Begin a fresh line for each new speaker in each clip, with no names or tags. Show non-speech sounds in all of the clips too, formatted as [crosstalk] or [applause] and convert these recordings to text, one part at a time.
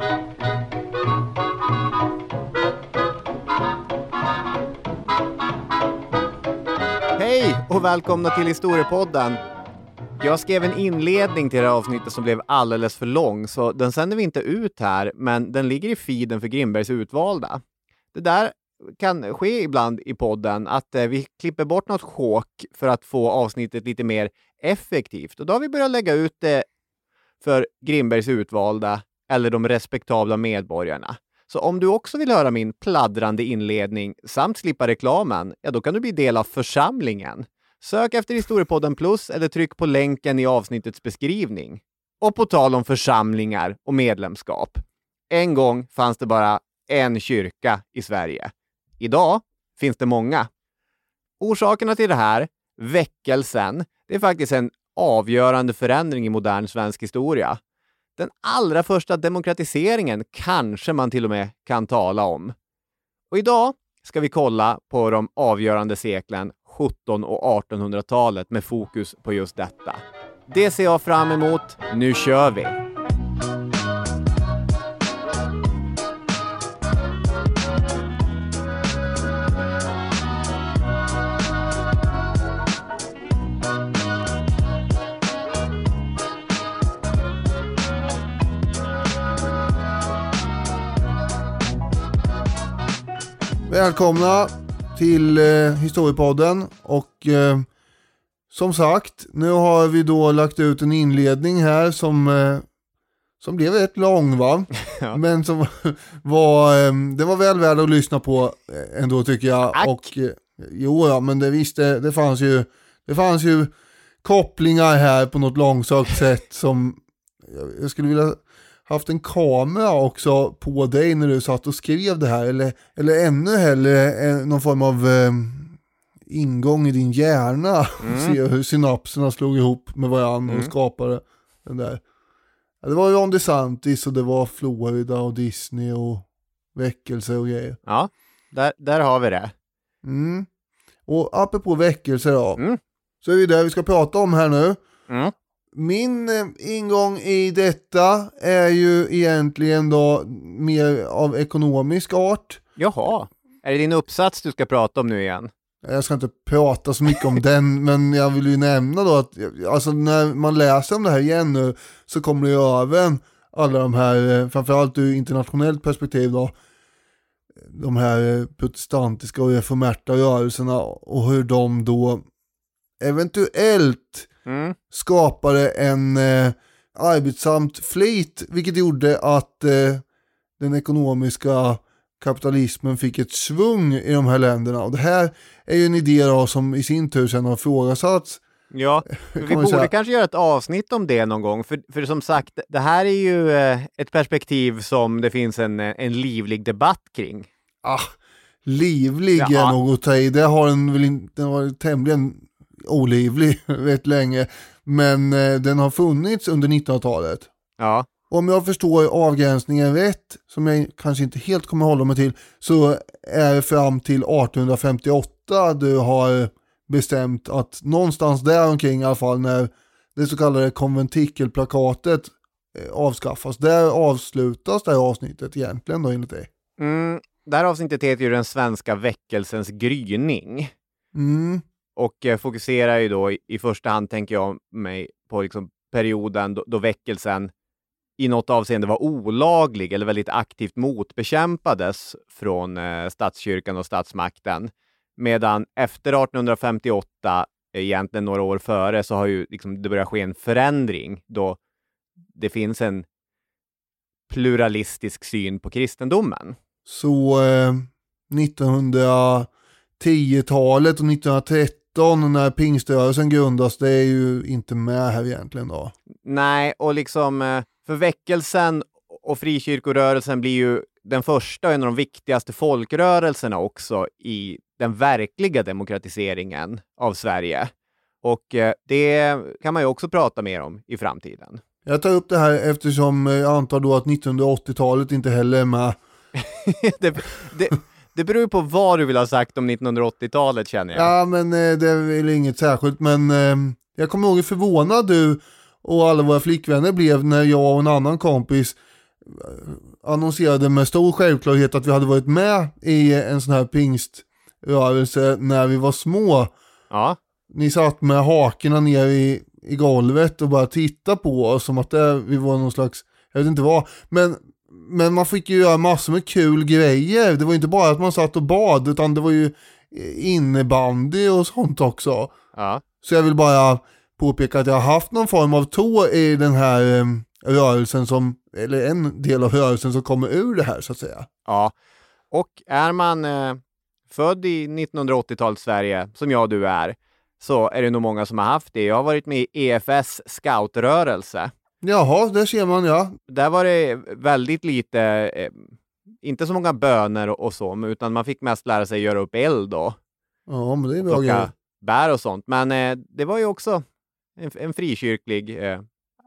Hej och välkomna till Historiepodden. Jag skrev en inledning till det här avsnittet som blev alldeles för lång, så den sänder vi inte ut här, men den ligger i feeden för Grimbergs utvalda. Det där kan ske ibland i podden, att eh, vi klipper bort något sjok för att få avsnittet lite mer effektivt. Och då har vi börjat lägga ut det för Grimbergs utvalda eller de respektabla medborgarna. Så om du också vill höra min pladdrande inledning samt slippa reklamen, ja då kan du bli del av församlingen. Sök efter Historiepodden Plus eller tryck på länken i avsnittets beskrivning. Och på tal om församlingar och medlemskap. En gång fanns det bara en kyrka i Sverige. Idag finns det många. Orsakerna till det här, väckelsen, det är faktiskt en avgörande förändring i modern svensk historia. Den allra första demokratiseringen kanske man till och med kan tala om. Och idag ska vi kolla på de avgörande seklen 1700 och 1800-talet med fokus på just detta. Det ser jag fram emot. Nu kör vi!
Välkomna till eh, Historiepodden och eh, som sagt, nu har vi då lagt ut en inledning här som, eh, som blev rätt lång va? [laughs]
Ja.
Men som [laughs] var, eh, det var väl värd att lyssna på eh, ändå tycker jag.
Ack.
Och, eh, jo, ja, men det visste, det fanns ju, det fanns ju kopplingar här på något långsökt sätt som jag, jag skulle vilja haft en kamera också på dig när du satt och skrev det här eller, eller ännu hellre eh, någon form av eh, ingång i din hjärna [laughs]
Mm.
se hur synapserna slog ihop med varandra och
Mm.
skapade den där. Ja, det var Ron DeSantis och det var Florida och Disney och väckelse och grejer.
Ja, där, där har vi det.
Mm. Och apropå väckelse då,
Mm.
så är vi där vi ska prata om här nu.
Mm.
Min eh, ingång i detta är ju egentligen då mer av ekonomisk art.
Jaha, är det din uppsats du ska prata om nu igen?
Jag ska inte prata så mycket om [laughs] den, men jag vill ju nämna då att alltså när man läser om det här igen nu så kommer det ju även alla de här, eh, framförallt ur internationellt perspektiv då, de här eh, protestantiska och reformerta rörelserna och hur de då eventuellt
Mm.
skapade en eh, arbetsamt flit, vilket gjorde att eh, den ekonomiska kapitalismen fick ett svung i de här länderna. Och det här är ju en idé då som i sin tur sen har ifrågasatts.
Ja, [laughs] vi borde
säga.
kanske göra ett avsnitt om det någon gång, för, för som sagt, det här är ju eh, ett perspektiv som det finns en, eh, en livlig debatt kring.
Ah, livlig
Ja.
är nog att ta i. Det har den väl inte, den var tämligen olivlig [laughs] rätt länge. Men eh, den har funnits under 1900-talet.
Ja,
Om jag förstår avgränsningen rätt, som jag kanske inte helt kommer hålla mig till, så är det fram till 1858 du har bestämt att någonstans där omkring i alla fall när det så kallade konventikelplakatet eh, avskaffas. Där avslutas det här avsnittet egentligen då enligt dig.
mm, det här avsnittet heter ju Den svenska väckelsens gryning.
Mm,
och eh, fokuserar ju då i, i första hand, tänker jag mig, på liksom perioden då, då väckelsen i något avseende var olaglig eller väldigt aktivt motbekämpades från eh, statskyrkan och statsmakten. Medan efter 1858, egentligen några år före, så har ju liksom det börjat ske en förändring då det finns en pluralistisk syn på kristendomen.
så eh, 1910-talet och 1930 1913 när pingströrelsen grundas, det är ju inte med här egentligen då.
Nej, och liksom eh, för väckelsen och frikyrkorörelsen blir ju den första och en av de viktigaste folkrörelserna också i den verkliga demokratiseringen av Sverige. Och eh, det kan man ju också prata mer om i framtiden.
Jag tar upp det här eftersom eh, jag antar då att 1980-talet inte heller är med. [laughs]
det, det, det beror ju på vad du vill ha sagt om 1980-talet känner jag.
Ja men eh, det är väl inget särskilt men eh, jag kommer ihåg hur förvånad du och alla våra flickvänner blev när jag och en annan kompis eh, annonserade med stor självklarhet att vi hade varit med i en sån här pingströrelse när vi var små.
Ja,
Ni satt med hakorna ner i, i golvet och bara tittade på oss som att det, vi var någon slags, jag vet inte vad. Men, men man fick ju göra massor med kul grejer. Det var ju inte bara att man satt och bad utan det var ju innebandy och sånt också.
ja.
Så jag vill bara påpeka att jag har haft någon form av tå i den här eh, rörelsen som, eller en del av rörelsen som kommer ur det här så att säga.
Ja, och är man eh, född i 1980-talets Sverige, som jag och du är, så är det nog många som har haft det. Jag har varit med i EFS scoutrörelse.
Jaha, där ser man ja.
Där var det väldigt lite, eh, inte så många böner och, och så, utan man fick mest lära sig göra upp eld och
Ja, men det är bra grejer.
bär och sånt. Men eh, det var ju också en, en frikyrklig eh,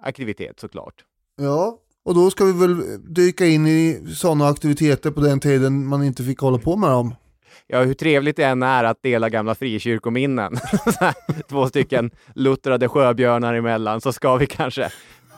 aktivitet såklart.
Ja, och då ska vi väl dyka in i sådana aktiviteter på den tiden man inte fick hålla på med dem.
Ja, hur trevligt det än är att dela gamla frikyrkominnen, [laughs] två stycken luttrade sjöbjörnar emellan, så ska vi kanske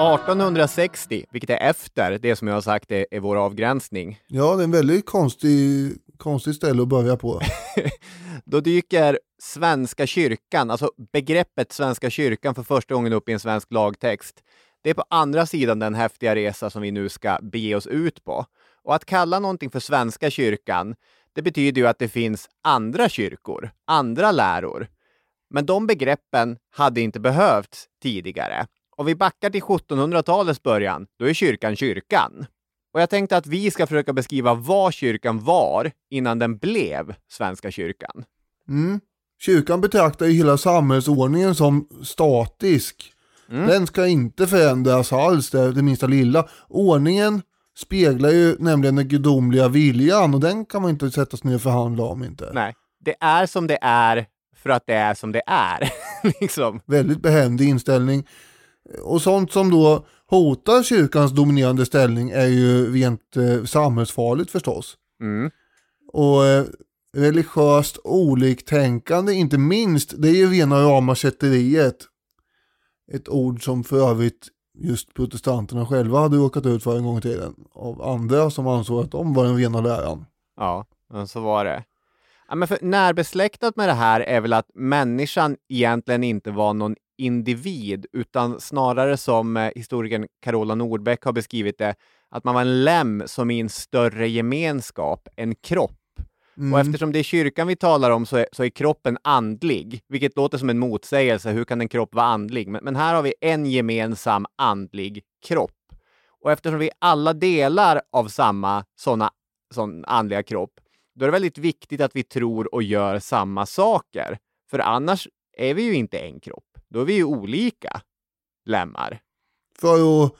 1860, vilket är efter det som jag har sagt är, är vår avgränsning,
Ja, det är en väldigt konstig, konstig ställe att börja på. [laughs]
då dyker Svenska kyrkan, alltså begreppet Svenska kyrkan för första gången upp i en svensk lagtext. Det är på andra sidan den häftiga resa som vi nu ska bege oss ut på. Och att kalla någonting för Svenska kyrkan, det betyder ju att det finns andra kyrkor, andra läror. Men de begreppen hade inte behövts tidigare. Om vi backar till 1700-talets början, då är kyrkan kyrkan. Och jag tänkte att vi ska försöka beskriva vad kyrkan var innan den blev Svenska kyrkan.
Mm. Kyrkan betraktar ju hela samhällsordningen som statisk. Den ska inte förändras alls, det, det minsta lilla. Ordningen speglar ju nämligen den gudomliga viljan och den kan man inte sätta sig ner och förhandla om inte.
Nej, det är som det är för att det är som det är. [laughs] liksom.
Väldigt behändig inställning. Och sånt som då hotar kyrkans dominerande ställning är ju rent eh, samhällsfarligt förstås.
Mm.
Och eh, religiöst oliktänkande inte minst, det är ju rena rama kätteriet. Ett ord som för övrigt just protestanterna själva hade råkat ut för en gång i tiden. Av andra som ansåg att de var den rena läran.
Ja, men så var det. Ja, men för närbesläktat med det här är väl att människan egentligen inte var någon individ, utan snarare som eh, historikern Carola Nordbeck har beskrivit det, att man var en lem som i en större gemenskap, en kropp.
Mm.
Och eftersom det är kyrkan vi talar om så är, så är kroppen andlig, vilket låter som en motsägelse. Hur kan en kropp vara andlig? Men, men här har vi en gemensam andlig kropp. Och eftersom vi alla delar av samma sådana sån andliga kropp, då är det väldigt viktigt att vi tror och gör samma saker. För annars är vi ju inte en kropp. Då är vi ju olika lemmar.
För att,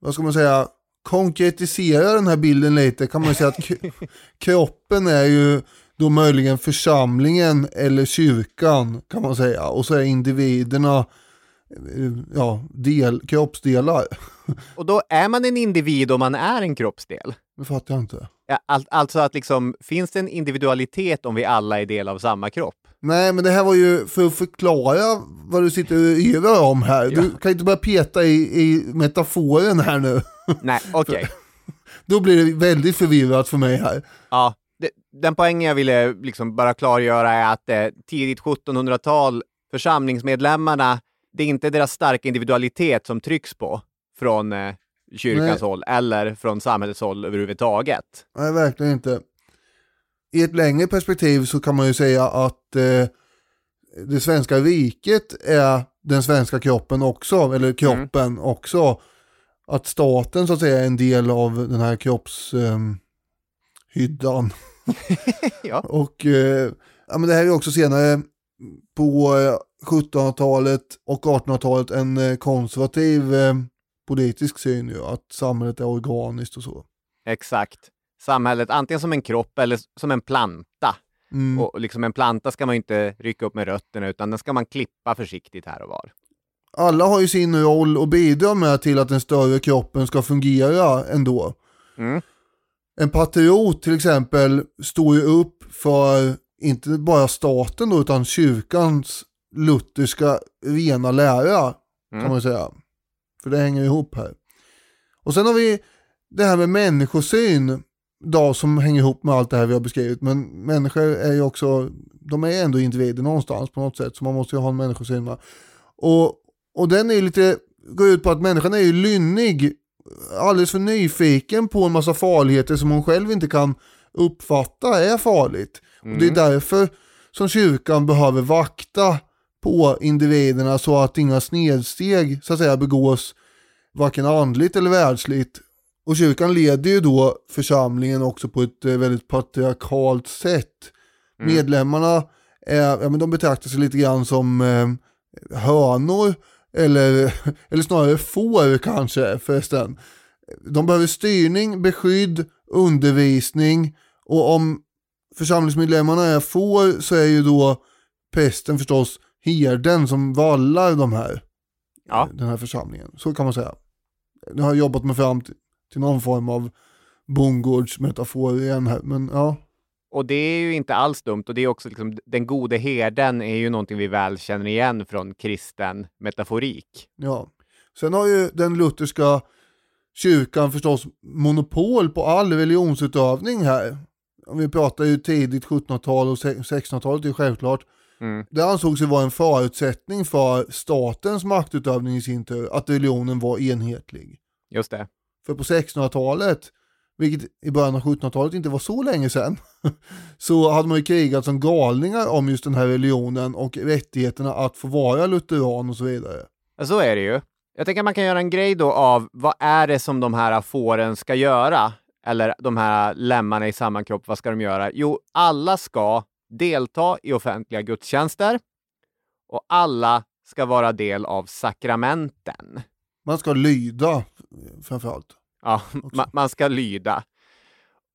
vad ska man säga, konkretisera den här bilden lite kan man säga att [laughs] kroppen är ju då möjligen församlingen eller kyrkan kan man säga. Och så är individerna ja, del, kroppsdelar.
Och då är man en individ om man är en kroppsdel?
Det fattar jag inte.
All, alltså att liksom, finns det en individualitet om vi alla är del av samma kropp?
Nej, men det här var ju för att förklara vad du sitter och yrar om här.
Ja.
Du kan inte börja peta i, i metaforen här nu.
Nej, [laughs] okej.
Då blir det väldigt förvirrat för mig här.
Ja, det, den poängen jag ville liksom bara klargöra är att eh, tidigt 1700-tal, församlingsmedlemmarna, det är inte deras starka individualitet som trycks på från eh, kyrkans
Nej.
håll eller från samhällets håll överhuvudtaget.
Nej, verkligen inte. I ett längre perspektiv så kan man ju säga att eh, det svenska riket är den svenska kroppen också, eller kroppen också. Att staten så att säga är en del av den här kroppshyddan. hyddan. [laughs]
Ja.
Och eh, ja, men det här är också senare på eh, 1700-talet och 1800-talet en eh, konservativ eh, politisk syn ju, att samhället är organiskt och så.
Exakt. Samhället antingen som en kropp eller som en planta.
Mm.
Och liksom en planta ska man inte rycka upp med rötterna utan den ska man klippa försiktigt här och var.
alla har ju sin roll och bidrar med till att den större kroppen ska fungera ändå.
Mm.
En patriot till exempel står ju upp för inte bara staten då, utan kyrkans lutherska rena lära kan
Mm.
man säga. För det hänger ihop här. Och sen har vi det här med människosyn då, som hänger ihop med allt det här vi har beskrivit. Men människor är ju också, de är ändå individer någonstans på något sätt. Så man måste ju ha en människosyn. Va? Och, och den är ju lite, går ut på att människan är ju lynnig, alldeles för nyfiken på en massa farligheter som hon själv inte kan uppfatta är farligt. Och det är därför som kyrkan behöver vakta på individerna så att inga snedsteg så att säga begås varken andligt eller världsligt. Och kyrkan leder ju då församlingen också på ett eh, väldigt patriarkalt sätt. Medlemmarna är, ja, men de betraktar sig lite grann som eh, hönor eller, [laughs] eller snarare får kanske förresten. De behöver styrning, beskydd, undervisning och om församlingsmedlemmarna är får så är ju då prästen förstås herden som vallar de här,
Ja.
den här församlingen. Så kan man säga. Nu har jag jobbat mig fram till, till någon form av bondgårdsmetafor igen här, men ja.
Och det är ju inte alls dumt och det är också liksom, den gode herden är ju någonting vi väl känner igen från kristen metaforik.
Ja. Sen har ju den lutherska kyrkan förstås monopol på all religionsutövning här. Vi pratar ju tidigt 1700-tal och 1600-talet är självklart.
Mm.
Det ansågs ju vara en förutsättning för statens maktutövning i sin tur, att religionen var enhetlig.
Just det.
För på 1600-talet, vilket i början av 1700-talet inte var så länge sedan, [laughs] så hade man ju krigat som galningar om just den här religionen och rättigheterna att få vara lutheran och så vidare.
Ja, Så är det ju. Jag tänker att man kan göra en grej då av vad är det som de här fåren ska göra? Eller de här lemmarna i samma kropp, vad ska de göra? Jo, alla ska delta i offentliga gudstjänster och alla ska vara del av sakramenten.
Man ska lyda framförallt.
Ja, ma- man ska lyda.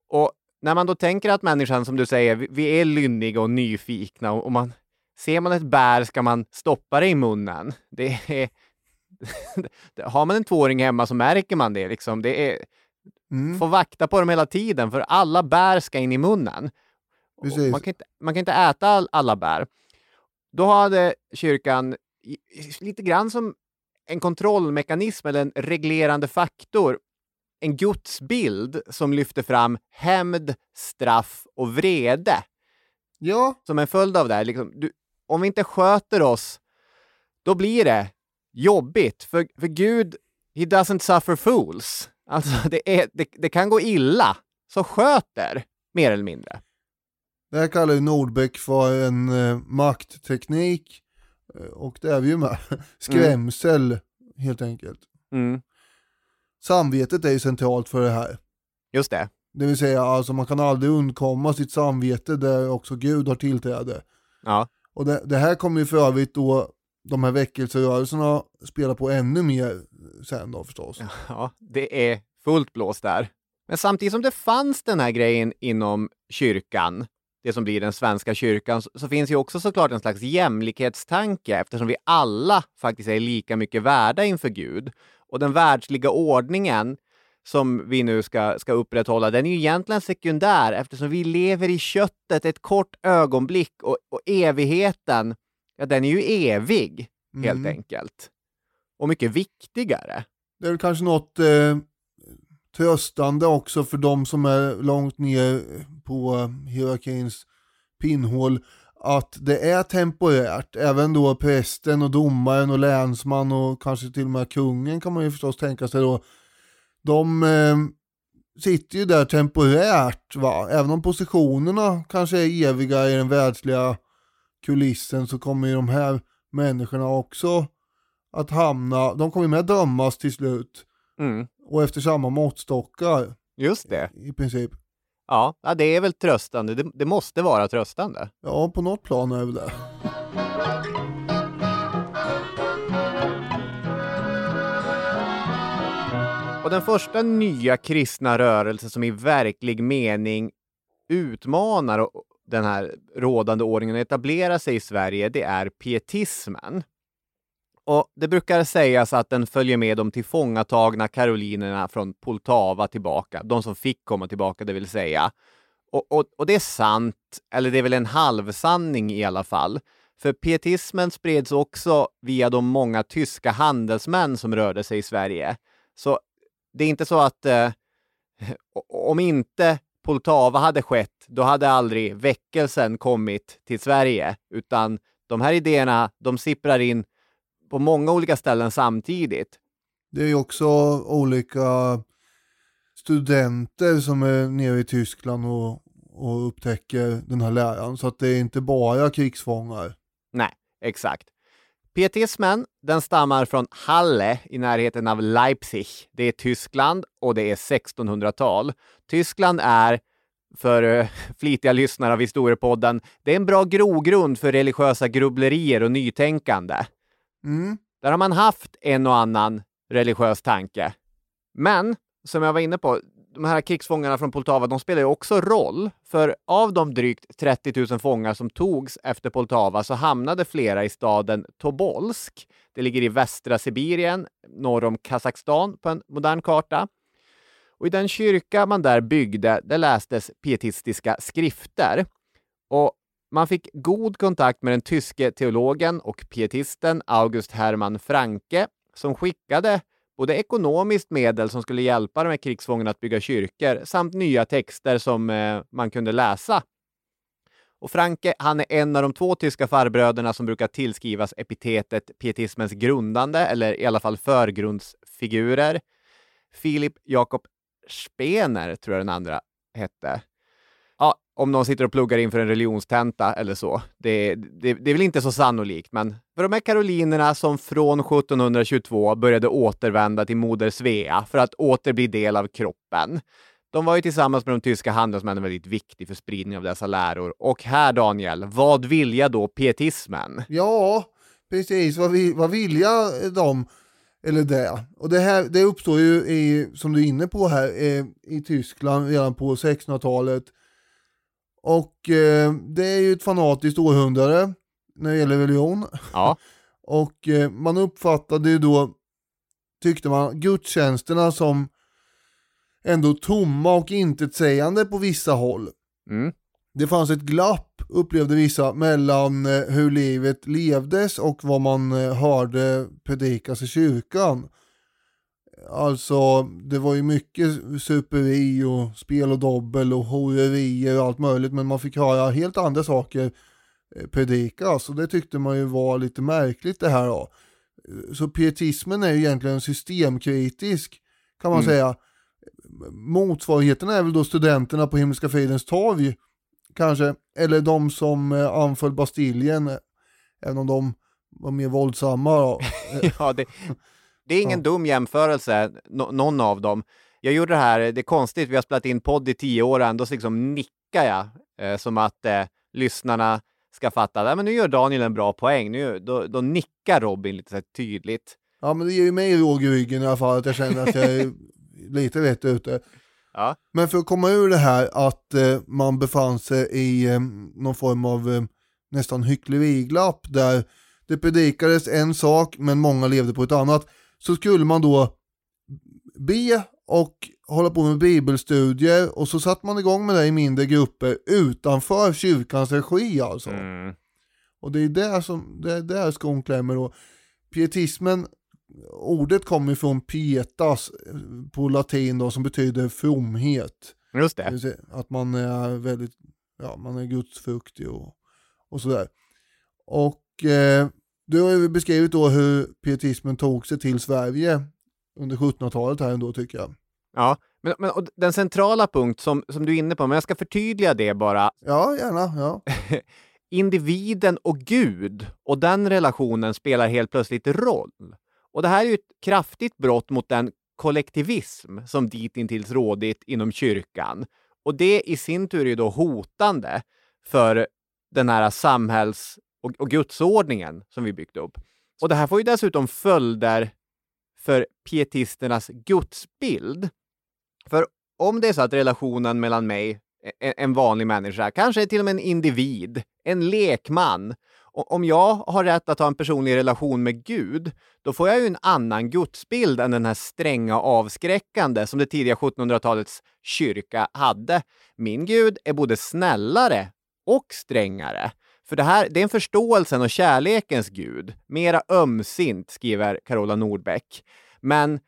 Och när man då tänker att människan, som du säger, vi- är lynniga och nyfikna och och man, ser man ett bär ska man stoppa det i munnen. Det är, [laughs] har man en tvååring hemma så märker man det. Liksom. Det är,
Mm.
får vakta på dem hela tiden för alla bär ska in i munnen. Man kan, inte, man kan inte äta all, alla bär. Då hade kyrkan lite grann som en kontrollmekanism eller en reglerande faktor en gudsbild som lyfter fram hämnd, straff och vrede.
Ja,
Som en följd av det här, liksom, du, om vi inte sköter oss, då blir det jobbigt. För, för Gud, he doesn't suffer fools. Alltså, det, är, det, det kan gå illa. Så sköter, mer eller mindre.
det här kallar ju Nordbeck för en eh, maktteknik. Eh, Och det är vi ju med. [laughs] Skrämsel, helt enkelt.
Mm,
Samvetet är ju centralt för det här.
just det.
Det vill säga, alltså man kan aldrig undkomma sitt samvete där också Gud har tillträde.
Ja,
Och det, det här kommer ju för övrigt då de här väckelserörelserna spela på ännu mer sen då förstås.
ja, det är fullt blås där. Men samtidigt som det fanns den här grejen inom kyrkan, det som blir den svenska kyrkan, så, finns ju också såklart en slags jämlikhetstanke eftersom vi alla faktiskt är lika mycket värda inför Gud. Och den världsliga ordningen som vi nu ska, ska upprätthålla, den är ju egentligen sekundär eftersom vi lever i köttet ett kort ögonblick och, och evigheten, ja den är ju evig helt
Mm.
enkelt. Och mycket viktigare.
Det är väl kanske något eh, tröstande också för de som är långt ner på eh, hierarkins pinnhål att det är temporärt. Även då prästen och domaren och länsman och kanske till och med kungen kan man ju förstås tänka sig då. De eh, sitter ju där temporärt va. Även om positionerna kanske är eviga i den världsliga kulissen så kommer ju de här människorna också att hamna, de kommer med att dömas till slut
Mm,
och efter samma måttstockar
just det.
i princip.
Ja, det är väl tröstande. Det, det måste vara tröstande.
Ja, på något plan är det väl det.
Och den första nya kristna rörelse som i verklig mening utmanar den här rådande ordningen och etablerar sig i Sverige, det är pietismen. Och det brukar sägas att den följer med de tillfångatagna karolinerna från Poltava tillbaka, de som fick komma tillbaka, det vill säga. Och, och, och det är sant, eller det är väl en halvsanning i alla fall. För pietismen spreds också via de många tyska handelsmän som rörde sig i Sverige. Så det är inte så att eh, om inte Poltava hade skett, då hade aldrig väckelsen kommit till Sverige, utan de här idéerna, de sipprar in på många olika ställen samtidigt.
Det är ju också olika studenter som är nere i Tyskland och, och upptäcker den här läran. Så att det är inte bara krigsfångar.
Nej, exakt. Pietismen, den stammar från Halle i närheten av Leipzig. Det är Tyskland och det är 1600-tal. Tyskland är, för eh, [laughs] flitiga lyssnare av Historiepodden, det är en bra grogrund för religiösa grubblerier och nytänkande.
Mm.
Där har man haft en och annan religiös tanke. Men, som jag var inne på, de här krigsfångarna från Poltava, de spelar ju också roll. För av de drygt 30 000 fångar som togs efter Poltava så hamnade flera i staden Tobolsk. Det ligger i västra Sibirien, norr om Kazakstan på en modern karta. Och i den kyrka man där byggde, där lästes pietistiska skrifter. Och man fick god kontakt med den tyske teologen och pietisten August Hermann Franke som skickade både ekonomiskt medel som skulle hjälpa de här krigsfångarna att bygga kyrkor samt nya texter som eh, man kunde läsa. Och Franke, han är en av de två tyska farbröderna som brukar tillskrivas epitetet pietismens grundande, eller i alla fall förgrundsfigurer. Filip Jakob Spener, tror jag den andra hette. Om någon sitter och pluggar inför en religionstenta eller så. Det, det, det är väl inte så sannolikt, men för de här karolinerna som från 1722 började återvända till moder Svea för att åter bli del av kroppen. De var ju tillsammans med de tyska handelsmännen väldigt viktig för spridning av dessa läror. Och här, Daniel, vad vilja då pietismen?
Ja, precis. Vad, vi, vad vilja de, eller det. Och det här det uppstår ju, i, som du är inne på här, eh, i Tyskland redan på 1600-talet. Och eh, det är ju ett fanatiskt århundrade när det gäller religion.
Ja, [laughs]
Och eh, man uppfattade ju då, tyckte man, gudstjänsterna som ändå tomma och intetsägande på vissa håll.
mm.
Det fanns ett glapp, upplevde vissa, mellan eh, hur livet levdes och vad man eh, hörde predikas i kyrkan. Alltså, det var ju mycket superi och spel och dobbel och horerier och allt möjligt, men man fick höra helt andra saker eh, predikas och det tyckte man ju var lite märkligt det här då. Så pietismen är ju egentligen systemkritisk kan man
Mm.
säga. Motsvarigheten är väl då studenterna på Himmelska fridens torg kanske, eller de som eh, anföll Bastiljen, eh, även om de var mer våldsamma då. [laughs]
ja det, det är ingen
Ja.
dum jämförelse, nå- någon av dem. Jag gjorde det här, det är konstigt, vi har spelat in podd i tio år och ändå så liksom nickar jag eh, som att eh, lyssnarna ska fatta, "Nej, men nu gör Daniel en bra poäng, nu, då, då nickar Robin lite så tydligt.
Ja men det ger ju mig råg i ryggen i alla fall att jag känner att jag är [laughs] lite rätt ute.
Ja.
Men för att komma ur det här att eh, man befann sig i eh, någon form av eh, nästan hyckleriglapp där det predikades en sak men många levde på ett annat så skulle man då be och hålla på med bibelstudier och så satte man igång med det i mindre grupper utanför kyrkans regi alltså.
Mm.
Och det är där som, det är där skon klämmer då. Pietismen, ordet kommer från pietas eh, på latin då som betyder fromhet.
Just
Det
det.
Att man är väldigt, ja man är gudsfruktig och, och sådär. Och eh, du har ju beskrivit då hur pietismen tog sig till Sverige under 1700-talet här ändå tycker jag.
Ja, men, men den centrala punkt som, som du är inne på, men jag ska förtydliga det bara.
Ja, gärna. Ja. [laughs]
Individen och Gud och den relationen spelar helt plötsligt roll. Och det här är ju ett kraftigt brott mot den kollektivism som ditintills rådit inom kyrkan. Och det i sin tur är ju då hotande för den här samhälls och, och gudsordningen som vi byggt upp. Och det här får ju dessutom följder för pietisternas gudsbild. För om det är så att relationen mellan mig, en, en vanlig människa, kanske till och med en individ, en lekman, om jag har rätt att ha en personlig relation med Gud, då får jag ju en annan gudsbild än den här stränga och avskräckande som det tidiga 1700-talets kyrka hade. Min Gud är både snällare och strängare. För det här det är en förståelsen och kärlekens Gud. Mera ömsint, skriver Carola Nordbeck. Men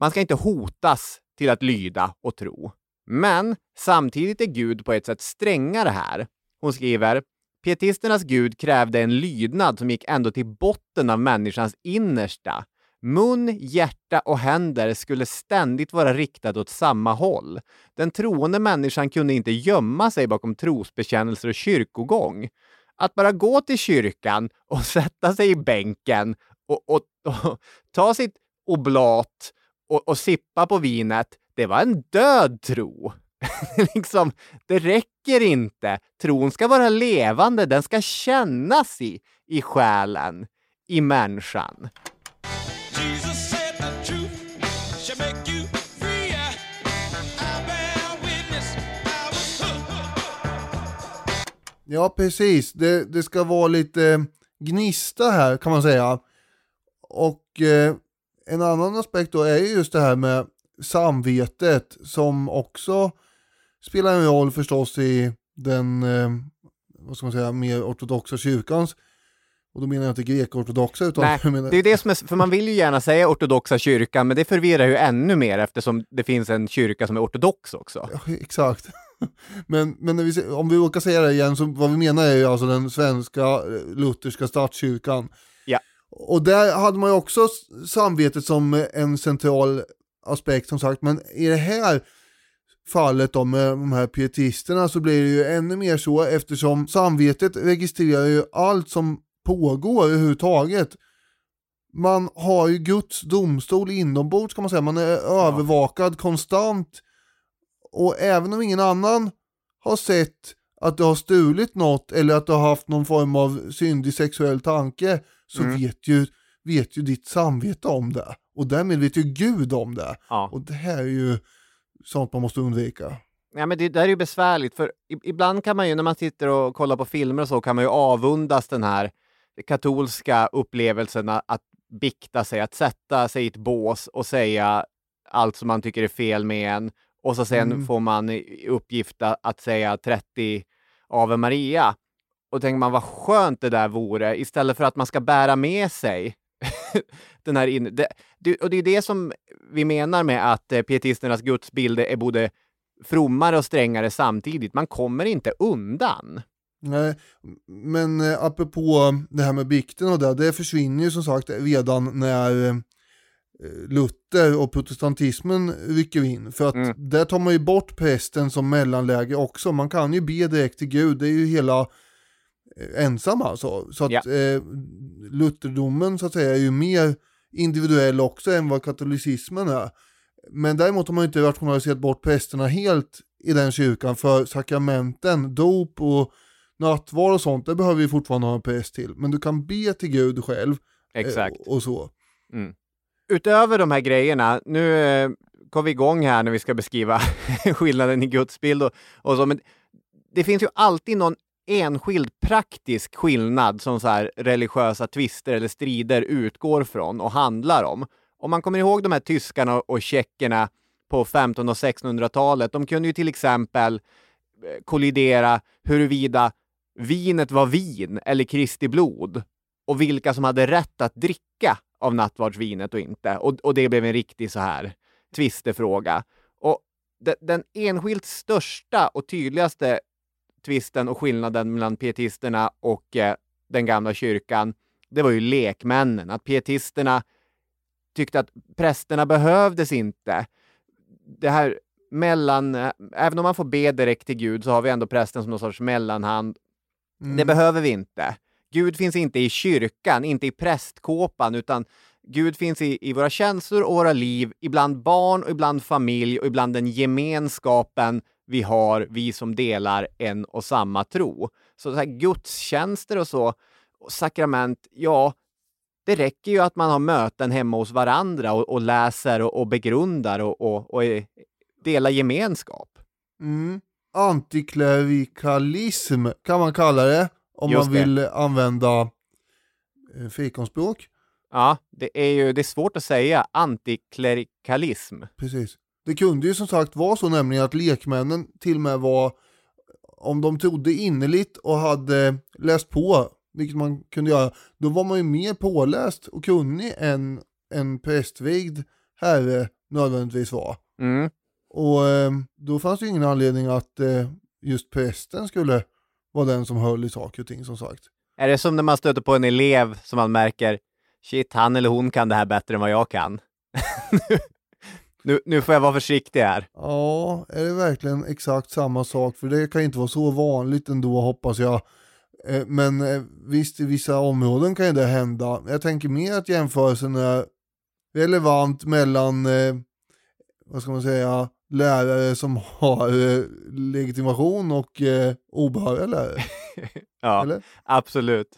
man ska inte hotas till att lyda och tro. Men samtidigt är Gud på ett sätt strängare här. Hon skriver Pietisternas Gud krävde en lydnad som gick ändå till botten av människans innersta. Mun, hjärta och händer skulle ständigt vara riktade åt samma håll. Den troende människan kunde inte gömma sig bakom trosbekännelser och kyrkogång. Att bara gå till kyrkan och [laughs] sätta sig i bänken och, och, och [laughs] ta sitt oblat och, och sippa på vinet, det var en död tro. [laughs] liksom, det räcker inte. Tron ska vara levande, den ska kännas i, i själen, i människan.
Ja, precis. Det, det ska vara lite eh, gnista här kan man säga. Och eh, en annan aspekt då är ju just det här med samvetet som också spelar en roll förstås i den, eh, vad ska man säga, mer ortodoxa kyrkans. Och då menar jag inte grekortodoxa utan
Nej, [laughs]
menar,
det är det som är, för man vill ju gärna säga ortodoxa kyrkan, men det förvirrar ju ännu mer eftersom det finns en kyrka som är ortodox också.
Ja, exakt. [laughs] Men, men vi, om vi råkar säga det igen, så vad vi menar är ju alltså den svenska eh, lutherska statskyrkan.
Ja.
Och där hade man ju också samvetet som en central aspekt som sagt, men i det här fallet då med de här pietisterna så blir det ju ännu mer så eftersom samvetet registrerar ju allt som pågår överhuvudtaget. Man har ju Guds domstol inombords kan man säga, man är övervakad konstant och även om ingen annan har sett att du har stulit något eller att du har haft någon form av syndig sexuell tanke så
Mm.
vet, ju, vet ju ditt samvete om det. Och därmed vet ju Gud om det.
Ja.
Och det här är ju sånt man måste undvika.
Ja, men det där är ju besvärligt, för ibland kan man ju när man sitter och kollar på filmer och så kan man ju avundas den här katolska upplevelsen att bikta sig, att sätta sig i ett bås och säga allt som man tycker är fel med en och så sen
Mm.
får man i uppgift att säga 30 Ave Maria. Och tänker man vad skönt det där vore istället för att man ska bära med sig [laughs] den här in... det, det, och det är det som vi menar med att eh, pietisternas gudsbilder är både frommare och strängare samtidigt. Man kommer inte undan.
Nej, men eh, apropå det här med bikten och det, det försvinner ju som sagt redan när Luther och protestantismen rycker in. För att
Mm.
där tar man ju bort prästen som mellanläge också. Man kan ju be direkt till Gud, det är ju hela eh, ensam alltså. Så att
Ja.
eh, lutherdomen så att säga är ju mer individuell också än vad katolicismen är. Men däremot har man ju inte rationaliserat bort prästerna helt i den kyrkan för sakramenten, dop och nattvard och sånt, det behöver vi fortfarande ha en präst till. Men du kan be till Gud själv. eh,
Exakt.
Och, och så.
Utöver de här grejerna, nu eh, kom vi igång här när vi ska beskriva [laughs] skillnaden i gudsbild och, och så, men det finns ju alltid någon enskild praktisk skillnad som så här religiösa tvister eller strider utgår från och handlar om. Om man kommer ihåg de här tyskarna och tjeckerna på 1500 och 1600-talet, de kunde ju till exempel eh, kollidera huruvida vinet var vin eller Kristi blod och vilka som hade rätt att dricka av nattvardsvinet och inte. Och, och det blev en riktig så här tvistefråga. Och de, den enskilt största och tydligaste tvisten och skillnaden mellan pietisterna och eh, den gamla kyrkan, det var ju lekmännen. Att pietisterna tyckte att prästerna behövdes inte. Det här mellan, eh, även om man får be direkt till Gud så har vi ändå prästen som någon sorts mellanhand. Det behöver vi inte. Gud finns inte i kyrkan, inte i prästkåpan, utan Gud finns i, i våra känslor och våra liv, ibland barn och ibland familj och ibland den gemenskapen vi har, vi som delar en och samma tro. Så, så här gudstjänster och så, och sakrament, ja, det räcker ju att man har möten hemma hos varandra och, och läser och, och begrundar och, och, och delar gemenskap.
Mm. Antiklerikalism kan man kalla det, om
Just
man
det.
vill använda eh, fikonspråk.
Ja, det är ju det är svårt att säga antiklerikalism.
Precis. Det kunde ju som sagt vara så nämligen att lekmännen till och med var, om de trodde innerligt och hade läst på, vilket man kunde göra, då var man ju mer påläst och kunnig än en prästvigd herre nödvändigtvis var.
Mm.
Och eh, då fanns det ju ingen anledning att eh, just prästen skulle vara den som höll i saker och ting som sagt.
Är det som när man stöter på en elev som man märker, shit, han eller hon kan det här bättre än vad jag kan. [laughs] nu, nu får jag vara försiktig här.
Ja, är det verkligen exakt samma sak? För det kan inte vara så vanligt ändå hoppas jag. Eh, Men eh, visst, i vissa områden kan ju det hända. Jag tänker mer att jämförelsen är relevant mellan, eh, vad ska man säga, lärare som har eh, legitimation och eh, obehöriga lärare. [laughs]
Ja,
Eller?
absolut.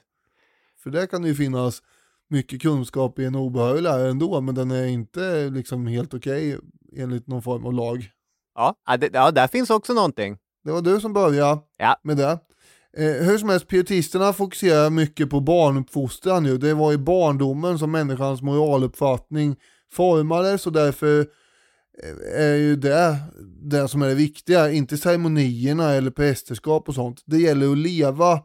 För där kan det ju finnas mycket kunskap i en obehörig lärare ändå, men den är inte liksom helt okej enligt någon form av lag.
Ja, det, ja, där finns också någonting.
Det var du som började
Ja.
med det. Eh, hur som helst, pietisterna fokuserar mycket på barnuppfostran ju. Det var i barndomen som människans moraluppfattning formades och därför är ju det det som är det viktiga, inte ceremonierna eller prästerskap och sånt. Det gäller att leva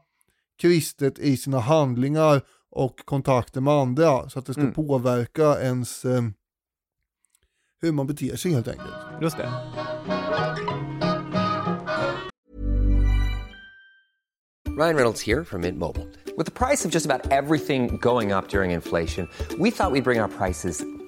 kristet i sina handlingar och kontakter med andra så att det ska
Mm.
påverka ens eh, hur man beter sig helt enkelt.
Just det.
Ryan Reynolds here from Mint Mobile. With the price of just about everything going up during inflation, we thought we'd bring our prices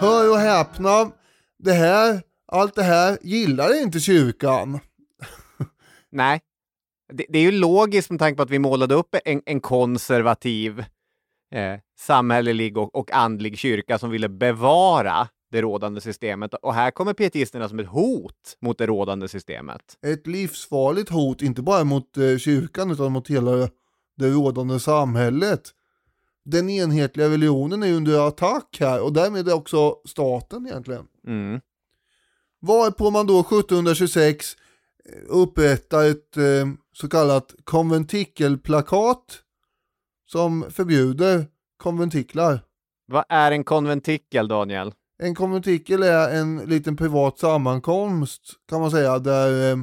Hör och häpna, det här, allt det här gillar inte kyrkan. [laughs]
Nej. Det, det är ju logiskt med tanke på att vi målade upp en, en konservativ, eh, samhällelig och, och andlig kyrka som ville bevara det rådande systemet. Och här kommer pietisterna som ett hot mot det rådande systemet.
Ett livsfarligt hot, inte bara mot eh, kyrkan utan mot hela det rådande samhället. Den enhetliga religionen är under attack här och därmed är också staten egentligen.
Mm.
Varpå man då 1726 upprättar ett eh, så kallat konventikelplakat som förbjuder konventiklar.
Vad är en konventikel, Daniel?
En konventikel är en liten privat sammankomst kan man säga där eh,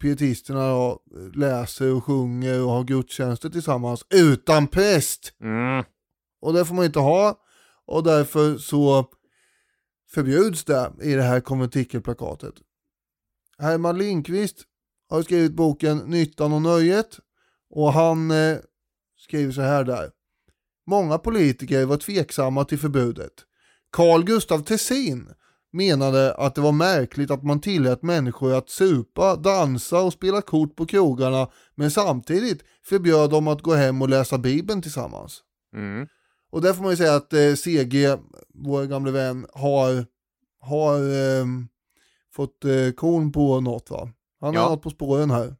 pietisterna då, läser och sjunger och har gudstjänster tillsammans utan präst.
Mm.
Och det får man inte ha och därför så förbjuds det i det här konventikelplakatet. Herman Lindqvist har skrivit boken Nyttan och nöjet och han eh, skriver så här där. Många politiker var tveksamma till förbudet. Carl Gustaf Tessin menade att det var märkligt att man tillät människor att supa, dansa och spela kort på krogarna men samtidigt förbjöd dem att gå hem och läsa bibeln tillsammans.
Mm.
Och där får man ju säga att eh, CG, vår gamle vän, har, har eh, fått eh, korn på något va? Han har
Ja.
något på spåren här.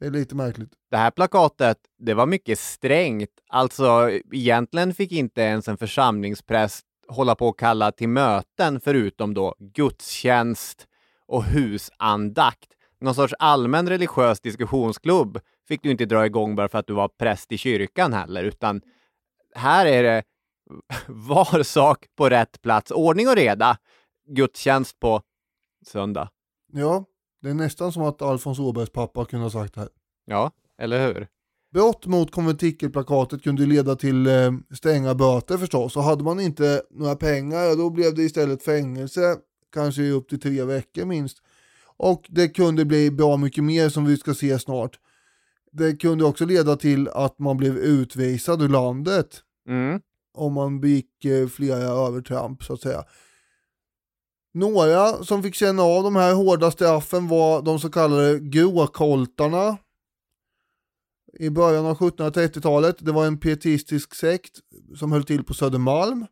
Det är lite märkligt.
Det här plakatet, det var mycket strängt. Alltså, egentligen fick inte ens en församlingspräst hålla på och kalla till möten förutom då gudstjänst och husandakt. Någon sorts allmän religiös diskussionsklubb fick du inte dra igång bara för att du var präst i kyrkan heller, utan här är det [laughs] var sak på rätt plats, ordning och reda, gudstjänst på söndag.
Ja, det är nästan som att Alfons Åbergs pappa kunde ha sagt det här.
Ja, eller hur?
Brott mot konventikelplakatet kunde leda till eh, stränga böter förstås och hade man inte några pengar då blev det istället fängelse, kanske upp till tre veckor minst. Och det kunde bli bra mycket mer som vi ska se snart. Det kunde också leda till att man blev utvisad ur landet
Mm.
om man begick eh, flera övertramp så att säga. Några som fick känna av de här hårda straffen var de så kallade gråkoltarna. I början av 1730-talet. Det var en pietistisk sekt som höll till på Södermalm.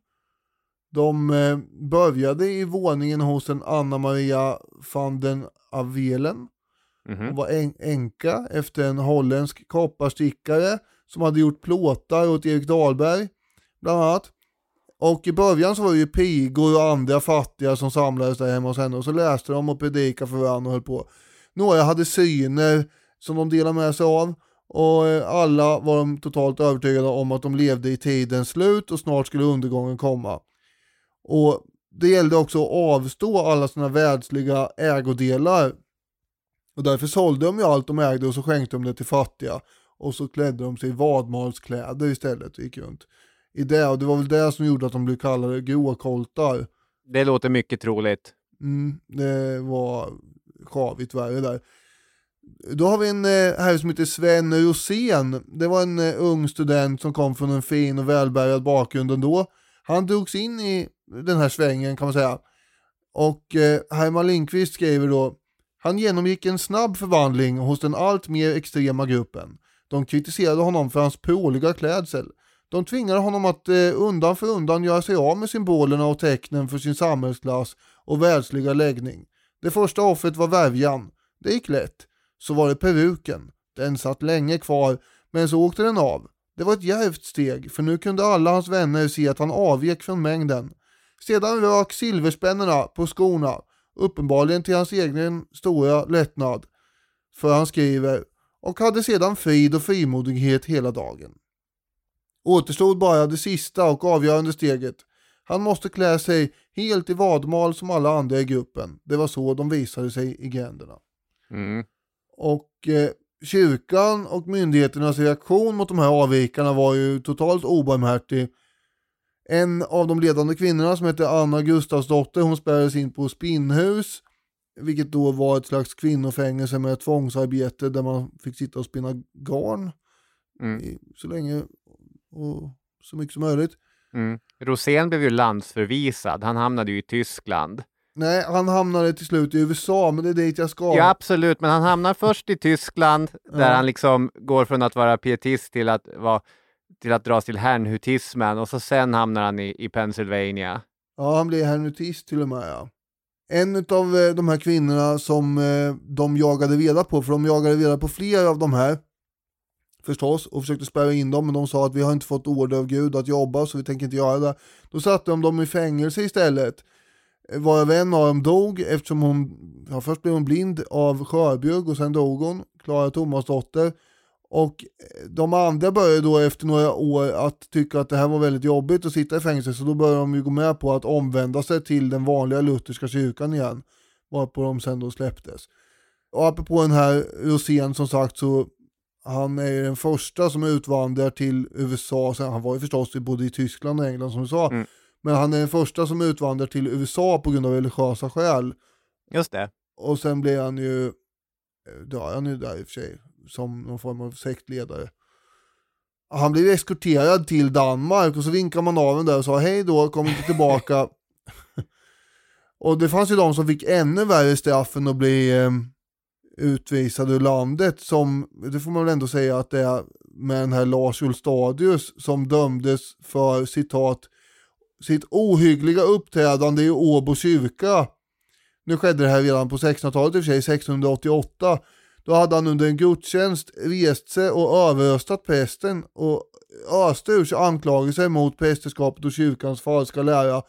De eh, började i våningen hos en Anna Maria van den Avelen.
Mhm.
Hon var en- änka efter en holländsk kopparstickare som hade gjort plåtar åt Erik Dahlberg bland annat. Och i början så var det ju pigor och andra fattiga som samlades där hemma hos henne och så läste de och predikade för varandra och höll på. Några hade syner som de delade med sig av och eh, alla var de totalt övertygade om att de levde i tidens slut och snart skulle undergången komma. Och det gällde också att avstå alla sina världsliga ägodelar och därför sålde de ju allt de ägde och så skänkte de det till fattiga. Och så klädde de sig i vadmalskläder istället och gick runt i det. Och det var väl det som gjorde att de blev kallade gråkoltar.
Det låter mycket troligt.
Mm, det var sjavigt värre där. Då har vi en eh, herre som heter Sven Rosén. Det var en eh, ung student som kom från en fin och välbärgad bakgrund ändå. Han drogs in i den här svängen kan man säga. Och eh, Herman Lindqvist skriver då han genomgick en snabb förvandling hos den allt mer extrema gruppen. De kritiserade honom för hans pråliga klädsel. De tvingade honom att eh, undan för undan göra sig av med symbolerna och tecknen för sin samhällsklass och världsliga läggning. Det första offret var värjan. Det gick lätt. Så var det peruken. Den satt länge kvar, men så åkte den av. Det var ett djärvt steg, för nu kunde alla hans vänner se att han avvek från mängden. Sedan rök silverspännena på skorna, uppenbarligen till hans egen stora lättnad. För han skriver, och hade sedan frid och frimodighet hela dagen. Återstod bara det sista och avgörande steget. Han måste klä sig helt i vadmal som alla andra i gruppen. Det var så de visade sig i gränderna.
Mm.
Och eh, kyrkan och myndigheternas reaktion mot de här avvikarna var ju totalt obarmhärtig. En av de ledande kvinnorna som hette Anna Gustavsdotter, hon spärrades in på spinnhus, vilket då var ett slags kvinnofängelse med tvångsarbete där man fick sitta och spinna garn
Mm.
så länge och så mycket som möjligt.
Mm. Rosén blev ju landsförvisad. Han hamnade ju i Tyskland.
Nej, han hamnade till slut i USA, men det är dit jag ska.
Ja, absolut, men han hamnar först i Tyskland där
Ja.
han liksom går från att vara pietist till att, vara, till att dras till herrnhutismen och så sen hamnar han i, i Pennsylvania.
Ja, han blir hernutist till och med ja. En av eh, de här kvinnorna som eh, de jagade reda på, för de jagade reda på flera av de här förstås och försökte spärra in dem men de sa att vi har inte fått order av Gud att jobba så vi tänker inte göra det. Då satte de dem i fängelse istället. Varav en av dem dog eftersom hon, ja, först blev hon blind av skörbjugg och sen dog hon, Klara Tomasdotter. Och eh, de andra började då efter några år att tycka att det här var väldigt jobbigt att sitta i fängelse så då började de ju gå med på att omvända sig till den vanliga lutherska kyrkan igen. Varpå de sen då släpptes. Och apropå den här Rosén som sagt så han är ju den första som utvandrar till USA, Sen, han var ju förstås både i Tyskland och England som du sa,
Mm
men han är den första som utvandrar till USA på grund av religiösa skäl.
Just det.
Och sen blev han ju, eh, han är ju där i och för sig, som någon form av sektledare. Han blev eskorterad till Danmark och så vinkade man av den där och sa hej då, kom inte tillbaka. [laughs] och det fanns ju de som fick ännu värre straff än att bli eh, utvisade ur landet som, det får man väl ändå säga att det är med den här Lars Ulstadius som dömdes för citat sitt ohyggliga uppträdande i Åbo kyrka. Nu skedde det här redan på 1600-talet i och för sig, 1688. Då hade han under en gudstjänst rest sig och överröstat prästen och öste ur sig anklagelser mot prästerskapet och kyrkans falska lära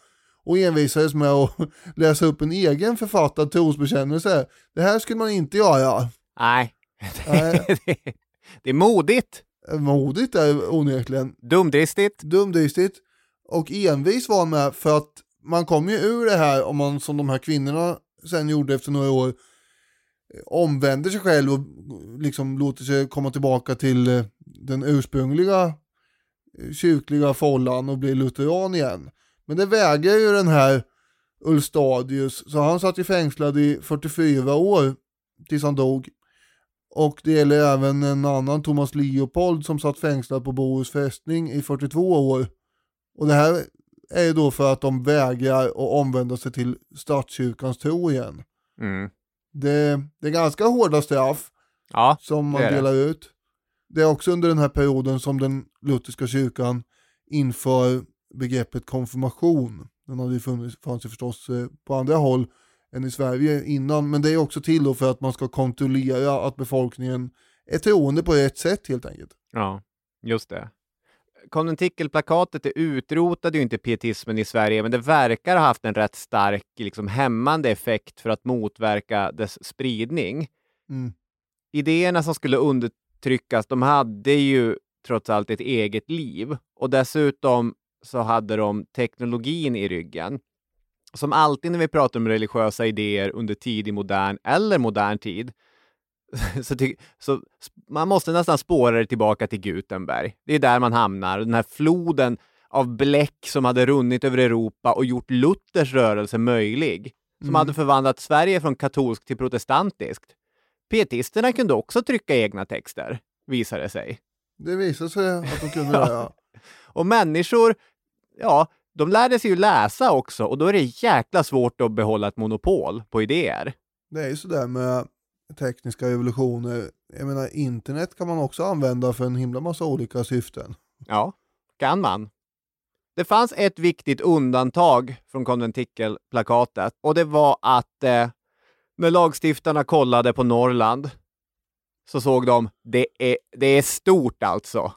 och envisades med att [laughs] läsa upp en egen författad trosbekännelse. Det här skulle man inte göra. Nej. [laughs]
Det är modigt,
Modigt är onekligen.
dumdristigt.
dumdristigt och envis var han med för att man kom ju ur det här om man som de här kvinnorna sen gjorde efter några år omvänder sig själv och liksom låter sig komma tillbaka till eh, den ursprungliga eh, kyrkliga follan och blir lutheran igen. Men det vägrar ju den här Ulstadius så han satt ju fängslad i 44 år tills han dog. Och det gäller även en annan Thomas Leopold som satt fängslad på Bohus fästning i 42 år. Och det här är ju då för att de vägrar att omvända sig till statskyrkans tro igen.
Mm.
Det, det är ganska hårda straff
Ja,
som man
det.
delar ut. Det är också under den här perioden som den lutherska kyrkan inför begreppet konfirmation. Den hade ju funnits, fanns ju förstås eh, på andra håll än i Sverige innan, men det är också till då för att man ska kontrollera att befolkningen är troende på rätt sätt helt enkelt.
ja, just det. Konventikelplakatet det utrotade ju inte pietismen i Sverige, men det verkar ha haft en rätt stark liksom, hämmande effekt för att motverka dess spridning.
Mm.
idéerna som skulle undertryckas, de hade ju trots allt ett eget liv och dessutom så hade de teknologin i ryggen. Som alltid när vi pratar om religiösa idéer under tidig modern eller modern tid [laughs] så, ty- så man måste nästan spåra det tillbaka till Gutenberg. Det är där man hamnar. Den här floden av bläck som hade runnit över Europa och gjort Luthers rörelse möjlig. Som
Mm.
hade förvandlat Sverige från katolskt till protestantiskt. Pietisterna kunde också trycka egna texter, visade det sig.
Det visar sig att de kunde [laughs] det. Ja.
Och människor, ja, de lärde sig ju läsa också och då är det jäkla svårt att behålla ett monopol på idéer.
Det är ju sådär med tekniska evolutioner. Jag menar internet kan man också använda för en himla massa olika syften.
Ja, kan man. Det fanns ett viktigt undantag från konventikelplakatet och det var att eh, när lagstiftarna kollade på Norrland så såg de det är, det är stort alltså.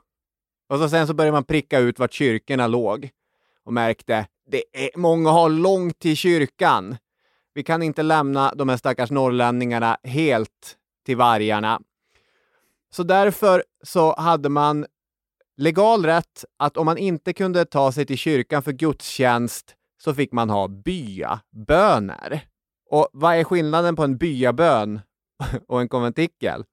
Och så sen så började man pricka ut vart kyrkorna låg och märkte det är, många har långt till kyrkan. Vi kan inte lämna de här stackars norrlänningarna helt till vargarna. Så därför så hade man legal rätt att om man inte kunde ta sig till kyrkan för gudstjänst så fick man ha byaböner. Och vad är skillnaden på en byabön [laughs] och en konventikel?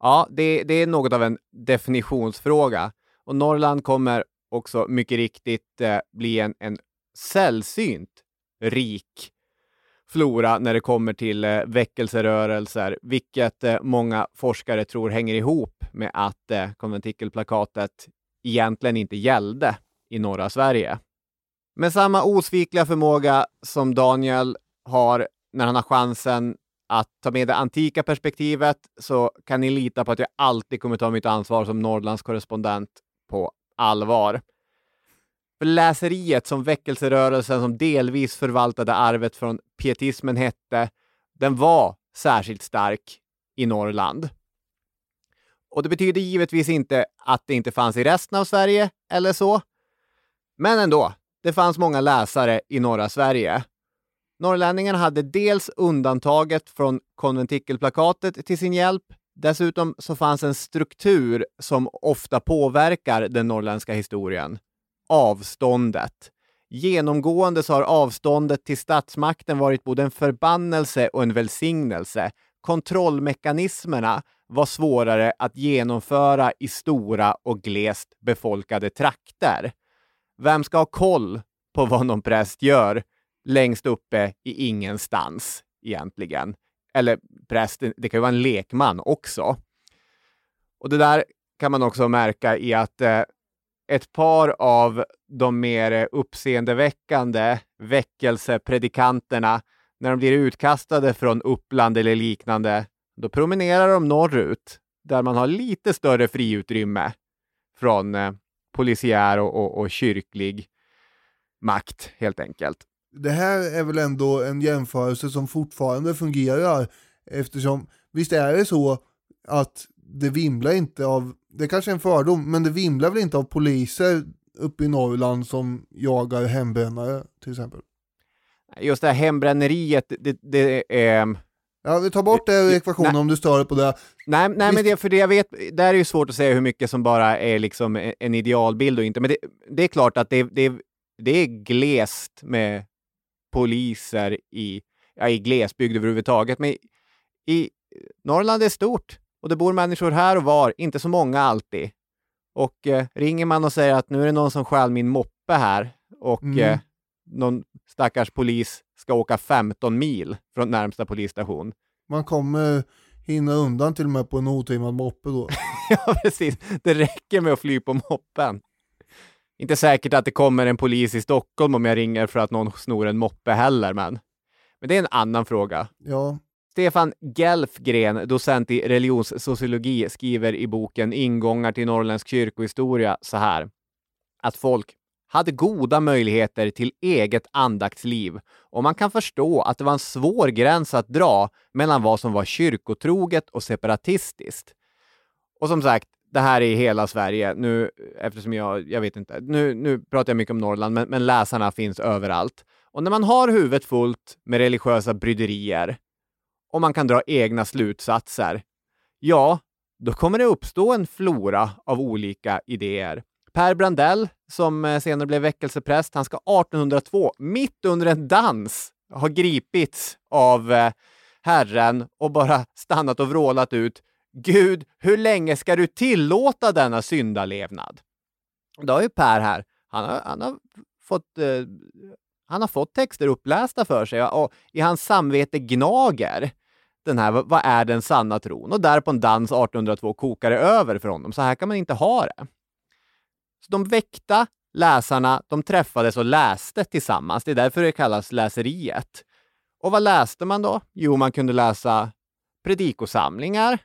Ja, det, det är något av en definitionsfråga. Och Norrland kommer också mycket riktigt eh, bli en, en sällsynt rik flora när det kommer till eh, väckelserörelser, vilket eh, många forskare tror hänger ihop med att eh, konventikelplakatet egentligen inte gällde i norra Sverige. Med samma osvikliga förmåga som Daniel har när han har chansen att ta med det antika perspektivet så kan ni lita på att jag alltid kommer ta mitt ansvar som Norrlands korrespondent på allvar. För läseriet som väckelserörelsen som delvis förvaltade arvet från pietismen hette, den var särskilt stark i Norrland. Och det betyder givetvis inte att det inte fanns i resten av Sverige eller så. Men ändå, det fanns många läsare i norra Sverige. Norrlänningarna hade dels undantaget från konventikelplakatet till sin hjälp. Dessutom så fanns en struktur som ofta påverkar den norrländska historien. Avståndet. Genomgående så har avståndet till statsmakten varit både en förbannelse och en välsignelse. Kontrollmekanismerna var svårare att genomföra i stora och glest befolkade trakter. Vem ska ha koll på vad någon präst gör längst uppe i ingenstans egentligen? Eller prästen, det kan ju vara en lekman också. Och det där kan man också märka i att eh, ett par av de mer uppseendeväckande väckelsepredikanterna, när de blir utkastade från Uppland eller liknande, då promenerar de norrut, där man har lite större friutrymme från eh, polisiär och, och, och kyrklig makt, helt enkelt.
Det här är väl ändå en jämförelse som fortfarande fungerar eftersom visst är det så att det vimlar inte av, det kanske är en fördom, men det vimlar väl inte av poliser uppe i Norrland som jagar hembrännare till exempel.
Just det här hembränneriet, det, det är...
Ja, vi tar bort det ur ekvationen
Nej.
om du stör på det.
Nej, nej men det, för det jag vet, där är ju svårt att säga hur mycket som bara är liksom en idealbild och inte. Men det, det är klart att det, det, det är glest med poliser i, ja, i glesbygd överhuvudtaget. Men i Norrland är stort och det bor människor här och var, inte så många alltid. Och eh, ringer man och säger att nu är det någon som stjäl min moppe här och
Mm.
eh, någon stackars polis ska åka 15 mil från närmsta polisstation.
Man kommer hinna undan till och med på en otrimmad moppe då. [laughs]
Ja, precis. Det räcker med att fly på moppen. Inte säkert att det kommer en polis i Stockholm om jag ringer för att någon snor en moppe heller, men, men det är en annan fråga.
Ja,
Stefan Gelfgren, docent i religionssociologi, skriver i boken Ingångar till norrländsk kyrkohistoria så här. Att folk hade goda möjligheter till eget andaktsliv och man kan förstå att det var en svår gräns att dra mellan vad som var kyrkotroget och separatistiskt. Och som sagt, det här är i hela Sverige. Nu, eftersom jag, jag vet inte, nu, nu pratar jag mycket om Norrland, men, men läsarna finns överallt. Och när man har huvudet fullt med religiösa bryderier och man kan dra egna slutsatser, ja, då kommer det uppstå en flora av olika idéer. Per Brandell, som eh, senare blev väckelsepräst, han ska 1802, mitt under en dans, ha gripits av eh, Herren och bara stannat och vrålat ut Gud, hur länge ska du tillåta denna syndalevnad? Då har ju Per här, han har, han har fått eh, han har fått texter upplästa för sig och i hans samvete gnager den här, vad är den sanna tron? Och där på en dans 1802 kokar det över för honom. Så här kan man inte ha det. Så de väckta läsarna, de träffades och läste tillsammans. Det är därför det kallas läseriet. Och vad läste man då? Jo, man kunde läsa predikosamlingar.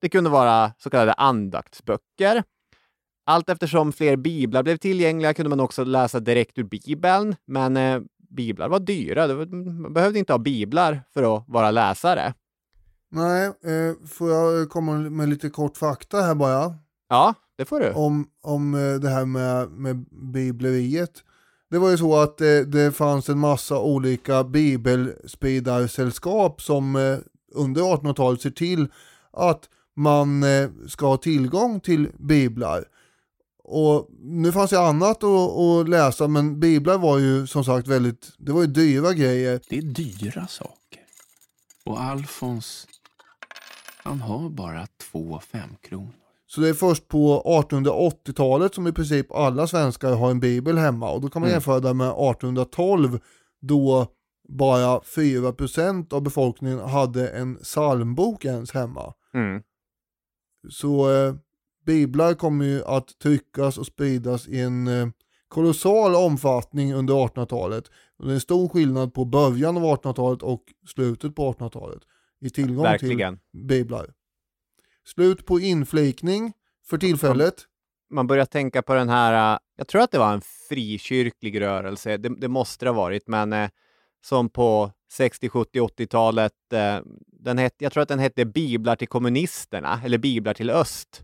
Det kunde vara så kallade andaktsböcker. Allt eftersom fler biblar blev tillgängliga kunde man också läsa direkt ur Bibeln, men eh, biblar var dyra. Man behövde inte ha biblar för att vara läsare
nej, eh, får jag komma med lite kort fakta här bara?
Ja, det får du.
om, om eh, det här med, med bibleriet. Det var ju så att eh, det fanns en massa olika bibelspridarsällskap som under 1800-talet ser till att man ska ha tillgång till biblar. Och nu fanns det annat att, att läsa men biblar var ju som sagt väldigt, det var ju dyra grejer.
Det är dyra saker. Och Alfons, han har bara två femkronor.
Så det är först på 1880-talet som i princip alla svenskar har en bibel hemma och då kan man
Mm.
jämföra det med 1812 då bara 4% av befolkningen hade en psalmbok ens hemma.
Mm.
Så eh, biblar kommer ju att tryckas och spridas i en eh, kolossal omfattning under 1800-talet. Och det är en stor skillnad på början av 1800-talet och slutet på 1800-talet i tillgång
Verkligen.
till biblar. Slut på inflikning för tillfället.
man börjar tänka på den här, jag tror att det var en frikyrklig rörelse, det, det måste det ha varit, men eh, som på 60, 70, 80-talet, eh, den het, jag tror att den hette Biblar till kommunisterna, eller Biblar till öst,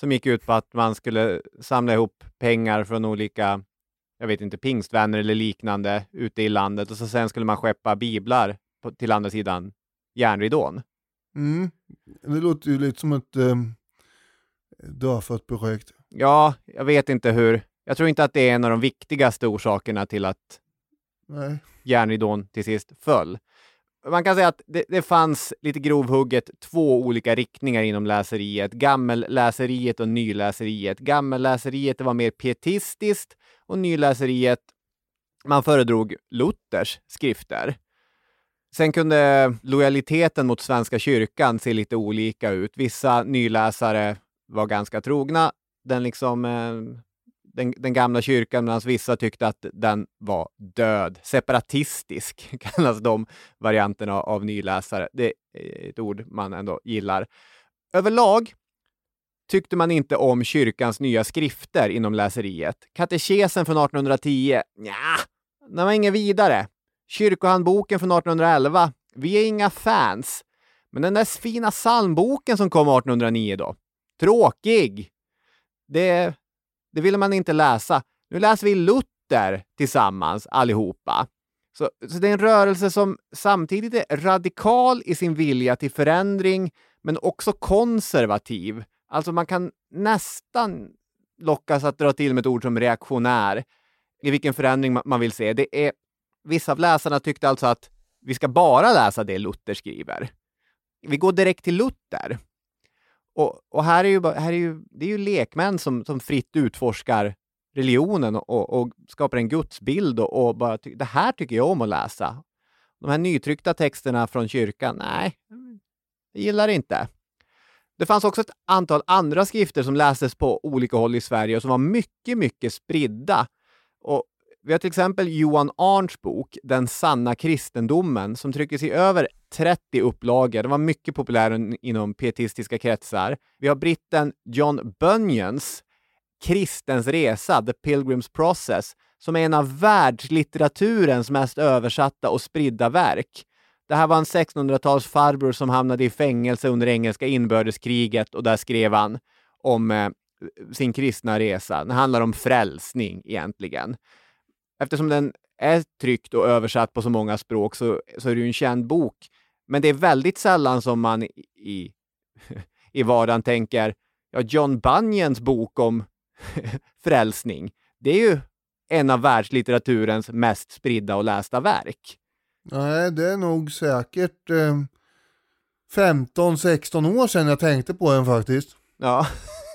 som gick ut på att man skulle samla ihop pengar från olika, jag vet inte, pingstvänner eller liknande ute i landet och så sen skulle man skeppa biblar på, till andra sidan järnridån.
Mm. Det låter ju lite som ett eh, dödfött projekt.
Ja, jag vet inte hur. Jag tror inte att det är en av de viktigaste orsakerna till att
Nej.
järnridån till sist föll. Man kan säga att det, det fanns lite grovhugget två olika riktningar inom läseriet. Gammelläseriet och nyläseriet. Gammelläseriet var mer pietistiskt och nyläseriet, man föredrog Luthers skrifter. Sen kunde lojaliteten mot Svenska kyrkan se lite olika ut. Vissa nyläsare var ganska trogna den, liksom, eh, den, den gamla kyrkan medan vissa tyckte att den var död. Separatistisk [laughs] kallas de varianterna av nyläsare. Det är ett ord man ändå gillar. Överlag tyckte man inte om kyrkans nya skrifter inom läseriet. Katekesen från 1810, ja, den var inget vidare. Kyrkohandboken från 1811, vi är inga fans. Men den där fina psalmboken som kom 1809 då? Tråkig! Det, det ville man inte läsa. Nu läser vi Luther tillsammans allihopa. Så, så det är en rörelse som samtidigt är radikal i sin vilja till förändring, men också konservativ. Alltså man kan nästan lockas att dra till med ett ord som reaktionär i vilken förändring man vill se. Det är, vissa av läsarna tyckte alltså att vi ska bara läsa det Luther skriver. Vi går direkt till Luther. Och, och här är ju, här är ju, det är ju lekmän som, som fritt utforskar religionen och, och skapar en gudsbild och, och bara ty- det här tycker jag om att läsa. De här nytryckta texterna från kyrkan, nej, jag gillar inte. Det fanns också ett antal andra skrifter som lästes på olika håll i Sverige och som var mycket, mycket spridda. Och vi har till exempel Johan Arns bok Den sanna kristendomen som trycktes i över 30 upplagor. Den var mycket populär inom pietistiska kretsar. Vi har britten John Bunyans Kristens resa, The Pilgrim's Process, som är en av världslitteraturens mest översatta och spridda verk. Det här var en 1600-tals farbror som hamnade i fängelse under engelska inbördeskriget och där skrev han om eh, sin kristna resa. Det handlar om frälsning egentligen. Eftersom den är tryckt och översatt på så många språk så, så är det ju en känd bok. Men det är väldigt sällan som man i, i, [laughs] vardagen tänker ja, John Bunyans bok om [laughs] frälsning. Det är ju en av världslitteraturens mest spridda och lästa verk.
Nej, det är nog säkert eh, 15-16 år sedan jag tänkte på den faktiskt.
Ja.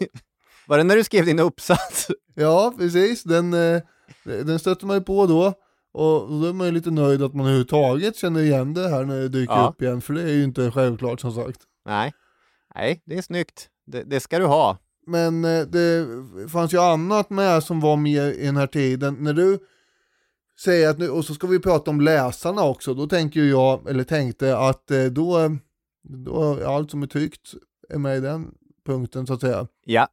[laughs] Var det när du skrev din uppsats?
Ja, precis. Den, eh, den stötte man ju på då. Och då är man ju lite nöjd att man överhuvudtaget känner igen det här när det dyker
Ja.
upp igen. För det är ju inte självklart som sagt.
Nej. Nej, det är snyggt. Det, det ska du ha.
Men eh, det fanns ju annat med som var med i den här tiden. När du säger att nu, och så ska vi prata om läsarna också, då tänker jag, eller tänkte att eh, då, då är allt som är tryckt är med i den punkten så att säga.
Ja.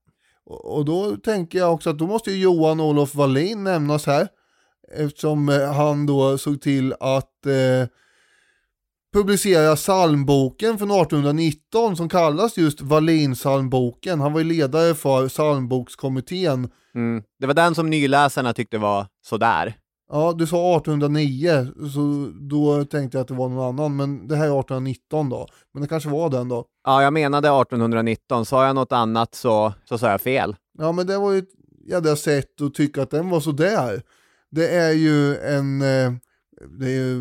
Och, då tänker jag också att då måste ju Johan Olof Wallin nämnas här. Eftersom eh, han då såg till att eh, publicera psalmboken från 1819 som kallas just Wallin-psalmboken. Han var ju ledare för psalmbokskommittén.
Mm. Det var den som nyläsarna tyckte var sådär.
Ja, du sa 1809, så då tänkte jag att det var någon annan, men det här är 1819 då. Men det kanske var den då.
Ja, jag menade 1819. Sa jag något annat så, så sa jag fel.
Ja, men det var ju ett jädra sätt att tycka att den var sådär. Det är ju en, eh, det är ju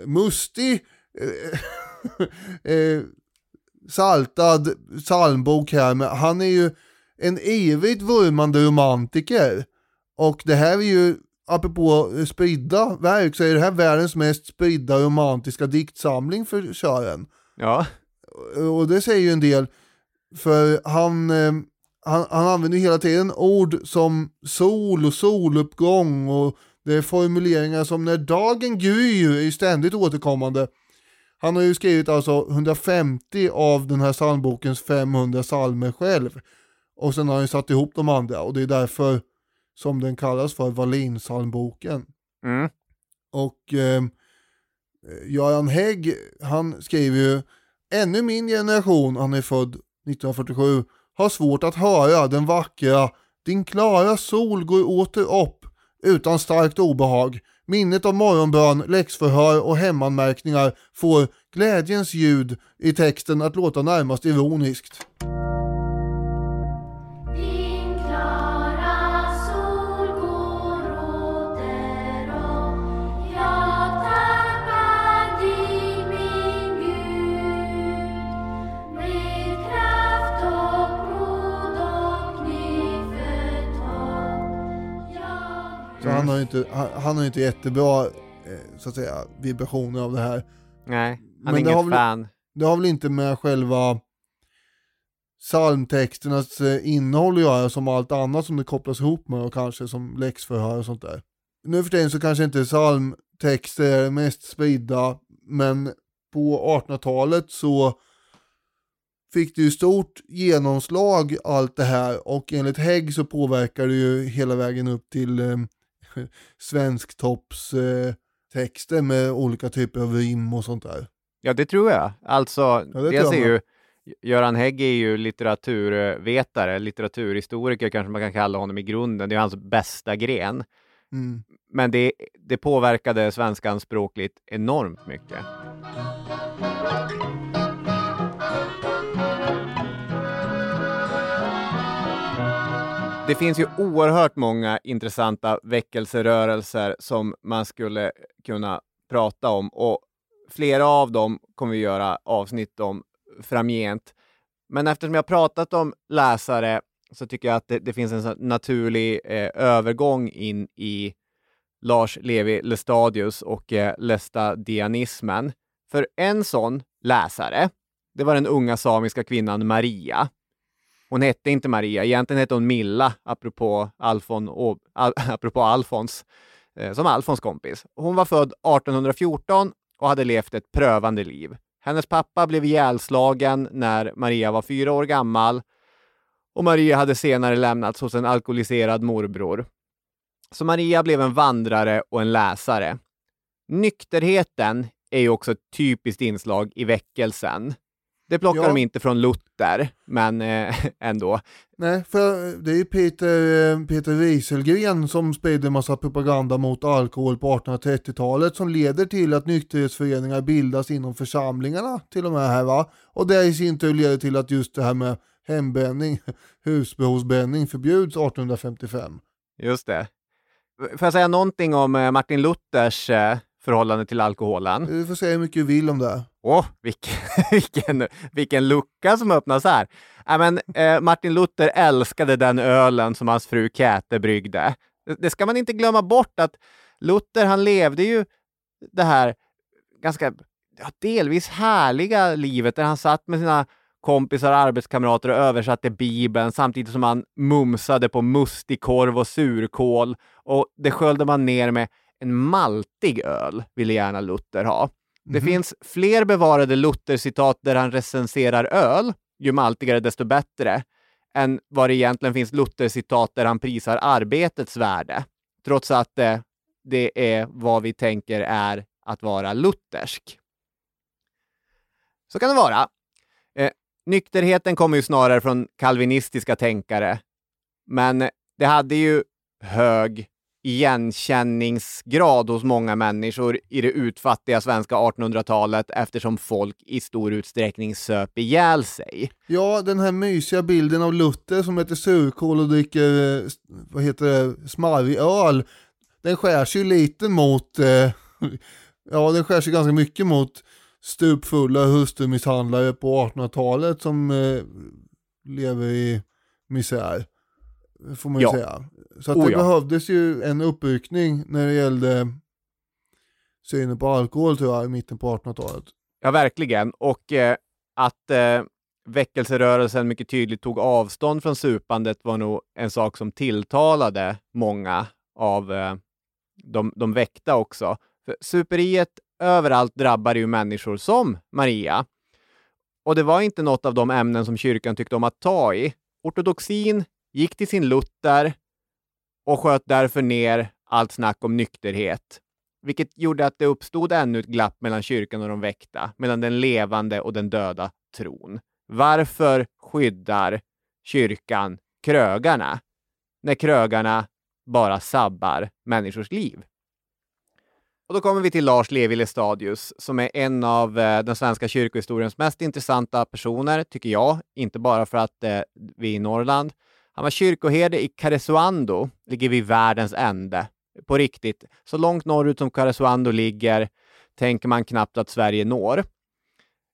eh, mustig, eh, [laughs] eh, saltad psalmbok här, men han är ju en evigt vurmande romantiker. Och det här är ju, apropå spridda verk, så är det här världens mest spridda romantiska diktsamling för kören.
Ja.
Och det säger ju en del, för han, eh, han, han använder hela tiden ord som sol och soluppgång och det är formuleringar som när dagen gryr är ständigt återkommande. Han har ju skrivit alltså 150 av den här psalmbokens 500 psalmer själv. Och sen har han ju satt ihop de andra och det är därför som den kallas för Wallinsalmboken.
Mm.
Och eh, Göran Hägg, han skriver ju Ännu min generation, han är född 1947, har svårt att höra den vackra Din klara sol går åter upp utan starkt obehag. Minnet av morgonbön, läxförhör och hemanmärkningar får glädjens ljud i texten att låta närmast ironiskt. Så han har ju inte, han, han har inte jättebra eh, så att säga vibrationer av det här.
Nej, han
Men
är inget
väl-
fan.
Det har väl inte med själva psalmtexternas eh, innehåll att göra som allt annat som det kopplas ihop med och kanske som läxförhör och sånt där. Nu för tiden så kanske inte psalmtexter är det mest spridda men på 1800-talet så fick det ju stort genomslag allt det här och enligt Hägg så påverkar det ju hela vägen upp till eh, svensktopps eh, texter med olika typer av rim och sånt där.
Ja, det tror jag. Alltså,
Ja, det
dels är ju Göran Hägg är ju litteraturvetare, litteraturhistoriker kanske man kan kalla honom i grunden. Det är hans bästa gren.
Mm.
Men det, det påverkade svenskan språkligt enormt mycket. Det finns ju oerhört många intressanta väckelserörelser som man skulle kunna prata om och flera av dem kommer vi göra avsnitt om framgent. Men eftersom jag pratat om läsare så tycker jag att det, det finns en naturlig eh, övergång in i Lars Levi Lestadius och eh, lestadianismen. För en sån läsare, det var den unga samiska kvinnan Maria. Hon hette inte Maria, egentligen hette hon Milla, apropå, Alfon, och, al, [laughs] apropå Alfons, eh, som Alfons kompis. Hon var född 1814 och hade levt ett prövande liv. Hennes pappa blev ihjälslagen när Maria var fyra år gammal och Maria hade senare lämnats hos en alkoholiserad morbror. Så Maria blev en vandrare och en läsare. Nykterheten är ju också ett typiskt inslag i väckelsen. Det plockar
Ja.
de inte från Luther, men eh, [laughs] ändå.
Nej, för det är ju Peter, eh, Peter Wieselgren som sprider massa propaganda mot alkohol på 1830-talet som leder till att nykterhetsföreningar bildas inom församlingarna till och med här va. Och det i sin tur leder till att just det här med hembränning, [laughs] husbehovsbränning förbjuds 1855.
Just det. Får jag säga någonting om eh, Martin Luthers eh, förhållande till alkoholen?
Du får säga hur mycket du vill om det.
Åh, vilken, [laughs] vilken, vilken lucka som öppnas här. Äh, men, eh, Martin Luther älskade den ölen som hans fru Käthe bryggde. Det, det ska man inte glömma bort att Luther, han levde ju det här ganska ja, delvis härliga livet där han satt med sina kompisar och arbetskamrater och översatte Bibeln samtidigt som han mumsade på mustig korv och surkål och det sköljde man ner med en maltig öl, ville gärna Luther ha. Det finns fler bevarade Luther-citat där han recenserar öl, ju maltigare desto bättre, än vad det egentligen finns Luther-citat där han prisar arbetets värde. Trots att eh, det är vad vi tänker är att vara luthersk. Så kan det vara. Eh, nykterheten kommer ju snarare från kalvinistiska tänkare, men det hade ju hög igenkänningsgrad hos många människor i det utfattiga svenska 1800-talet eftersom folk i stor utsträckning söp ihjäl sig.
Ja, den här mysiga bilden av Luther som äter surkål och dricker, eh, vad heter det, smarrig öl. Den skär sig ju lite mot, eh, [laughs] ja den skär sig ganska mycket mot stupfulla hustrumisshandlare på 1800-talet som eh, lever i misär. Får man ju
Ja.
säga. Så att
Oh
det
ja.
behövdes ju en uppryckning när det gällde synen på alkohol tror jag i mitten på 1800-talet.
Ja, verkligen. Och eh, att eh, väckelserörelsen mycket tydligt tog avstånd från supandet var nog en sak som tilltalade många av eh, de, de väckta också. För superiet överallt drabbar ju människor som Maria. Och det var inte något av de ämnen som kyrkan tyckte om att ta i. ortodoxin gick till sin Luther och sköt därför ner allt snack om nykterhet, vilket gjorde att det uppstod ännu ett glapp mellan kyrkan och de väckta, mellan den levande och den döda tron. Varför skyddar kyrkan krögarna när krögarna bara sabbar människors liv? Och då kommer vi till Lars Levi Stadius som är en av eh, den svenska kyrkohistoriens mest intressanta personer, tycker jag. Inte bara för att eh, vi är i Norrland. Han var kyrkoherde i Karesuando, ligger vid världens ände. På riktigt. Så långt norrut som Karesuando ligger tänker man knappt att Sverige når.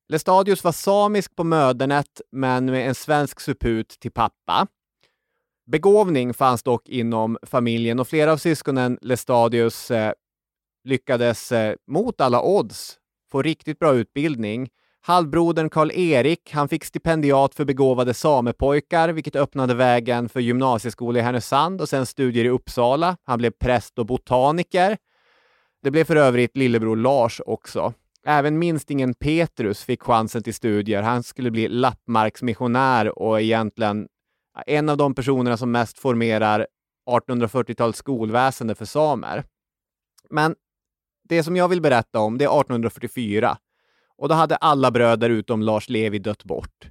Lestadius var samisk på mödernet, men med en svensk suput till pappa. Begåvning fanns dock inom familjen och flera av syskonen Lestadius eh, lyckades eh, mot alla odds få riktigt bra utbildning. Halvbrodern Karl-Erik, han fick stipendiat för begåvade samepojkar, vilket öppnade vägen för gymnasieskola i Härnösand och sen studier i Uppsala. Han blev präst och botaniker. Det blev för övrigt lillebror Lars också. Även minstingen Petrus fick chansen till studier. Han skulle bli lappmarksmissionär och egentligen en av de personerna som mest formerar 1840-talets skolväsende för samer. Men det som jag vill berätta om, det är 1844. Och då hade alla bröder utom Lars Levi dött bort.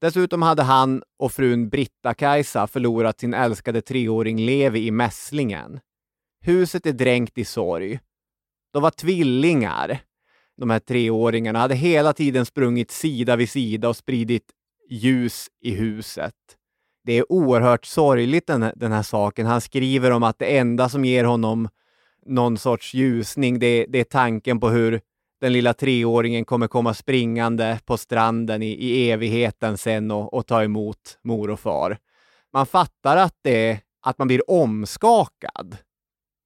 Dessutom hade han och frun Britta-Kajsa förlorat sin älskade treåring Levi i mässlingen. Huset är dränkt i sorg. De var tvillingar. De här treåringarna hade hela tiden sprungit sida vid sida och spridit ljus i huset. Det är oerhört sorgligt den, den här saken. Han skriver om att det enda som ger honom någon sorts ljusning, det, det är tanken på hur den lilla treåringen kommer komma springande på stranden i, i evigheten sen och, och ta emot mor och far. Man fattar att, det, att man blir omskakad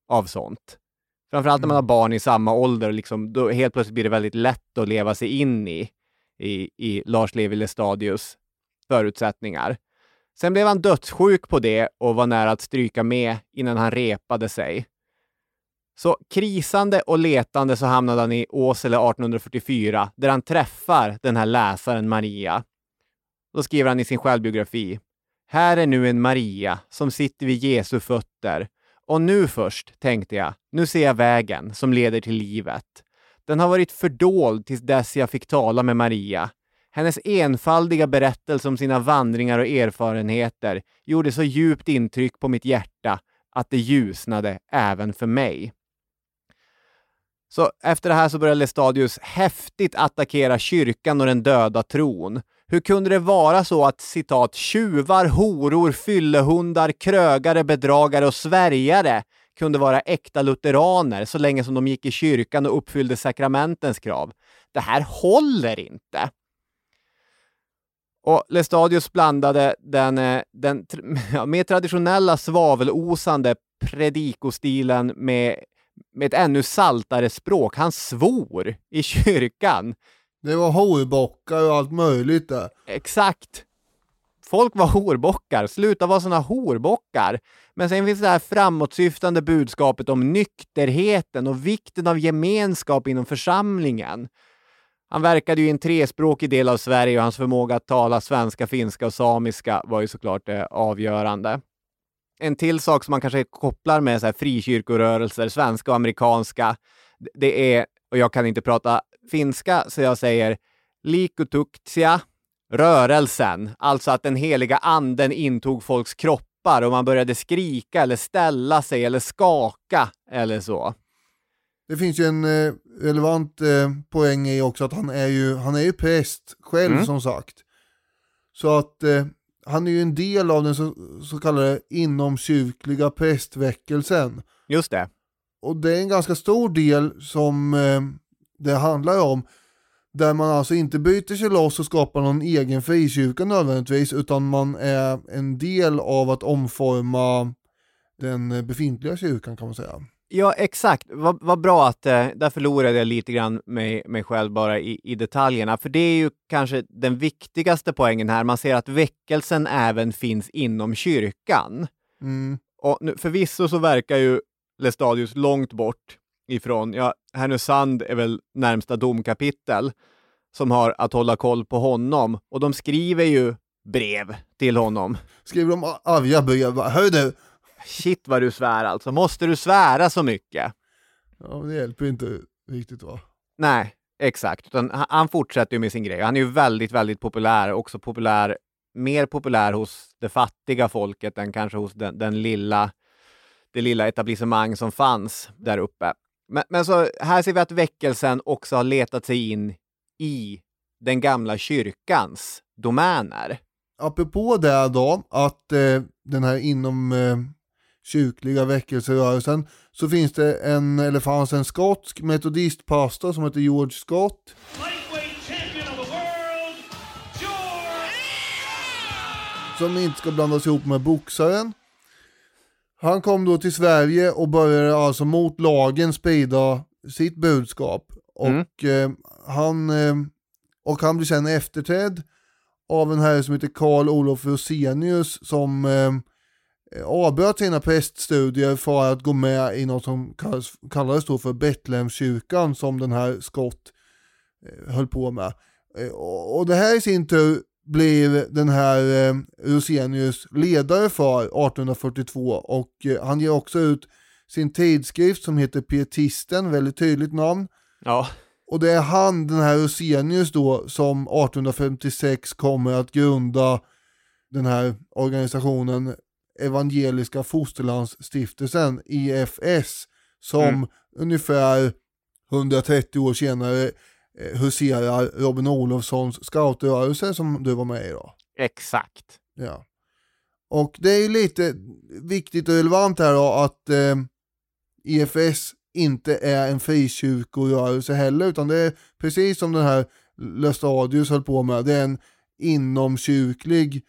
av sånt. Framförallt när man har barn i samma ålder, liksom, då helt plötsligt blir det väldigt lätt att leva sig in i, i, i Lars Levi Lestadius förutsättningar. Sen blev han dödssjuk på det och var nära att stryka med innan han repade sig. Så krisande och letande så hamnade han i Åsele 1844 där han träffar den här läsaren Maria. Då skriver han i sin självbiografi. Här är nu en Maria som sitter vid Jesu fötter. Och nu först, tänkte jag, nu ser jag vägen som leder till livet. Den har varit fördold tills dess jag fick tala med Maria. Hennes enfaldiga berättelse om sina vandringar och erfarenheter gjorde så djupt intryck på mitt hjärta att det ljusnade även för mig. Så efter det här så började Lestadius häftigt attackera kyrkan och den döda tron. Hur kunde det vara så att citat tjuvar, horor, fyllehundar, krögare, bedragare och svärjare kunde vara äkta lutheraner så länge som de gick i kyrkan och uppfyllde sakramentens krav? Det här håller inte. Och Lestadius blandade den, eh, den [laughs] mer traditionella svavelosande predikostilen med med ett ännu saltare språk. Han svor i kyrkan.
Det var horbockar och allt möjligt där.
Exakt. Folk var horbockar. Sluta vara såna horbockar. Men sen finns det här framåtsyftande budskapet om nykterheten och vikten av gemenskap inom församlingen. Han verkade ju i en trespråkig del av Sverige och hans förmåga att tala svenska, finska och samiska var ju såklart eh, avgörande en till sak som man kanske kopplar med så här frikyrkorörelser, svenska och amerikanska, det är, och jag kan inte prata finska, så jag säger likutuktsia, rörelsen, alltså att den heliga anden intog folks kroppar och man började skrika eller ställa sig eller skaka eller så.
Det finns ju en eh, relevant eh, poäng i också att han är ju, han är ju präst själv
Mm.
som sagt. Så att eh, han är ju en del av den så, så kallade inomkyrkliga prästväckelsen.
Just det.
Och det är en ganska stor del som eh, det handlar om. Där man alltså inte byter sig loss och skapar någon egen frikyrka nödvändigtvis, utan man är en del av att omforma den eh, befintliga kyrkan kan man säga.
Ja, exakt. Vad vad bra att, eh, där förlorade jag lite grann mig, mig själv bara i, i detaljerna. För det är ju kanske den viktigaste poängen här. Man ser att väckelsen även finns inom kyrkan.
Mm.
Och nu, förvisso så verkar ju Lestadius långt bort ifrån, ja, Härnösand är väl närmsta domkapitel som har att hålla koll på honom. Och de skriver ju brev till honom.
Skriver de arga brev? va? Hör du?
Shit vad du svär alltså, måste du svära så mycket?
Ja, men det hjälper inte riktigt va?
Nej, exakt. Utan han- han fortsätter ju med sin grej. Han är ju väldigt, väldigt populär. Också populär, mer populär hos det fattiga folket än kanske hos den, den lilla, det lilla etablissemang som fanns där uppe. Men, men så här ser vi att väckelsen också har letat sig in i den gamla kyrkans domäner.
Apropå det då, att eh, den här inom eh, kyrkliga väckelserörelsen så finns det en, eller fanns en skotsk metodistpastor som heter George Scott. Som inte ska blandas ihop med boxaren. Han kom då till Sverige och började alltså mot lagen sprida sitt budskap. Och, eh, han, eh, och han blev sen efterträdd av en herre som heter Karl Olof Rosenius som eh, avbröt sina präststudier för att gå med i något som kallas, kallades då för Betlehemskyrkan som den här Scott eh, höll på med. Eh, och, det här i sin tur blev den här eh, Rosenius ledare för 1842 och eh, han ger också ut sin tidskrift som heter Pietisten, väldigt tydligt namn.
Ja,
Och det är han, den här Rosenius då, som 1856 kommer att grunda den här organisationen Evangeliska Fosterlandsstiftelsen, IFS, som
Mm.
ungefär 130 år senare eh, huserar Robin Olofssons scoutrörelse som du var med i då.
exakt.
Ja. Och det är ju lite viktigt och relevant här då att eh, IFS inte är en frikyrkorörelse heller utan det är precis som den här Lestadius höll på med, det är en inomkyrklig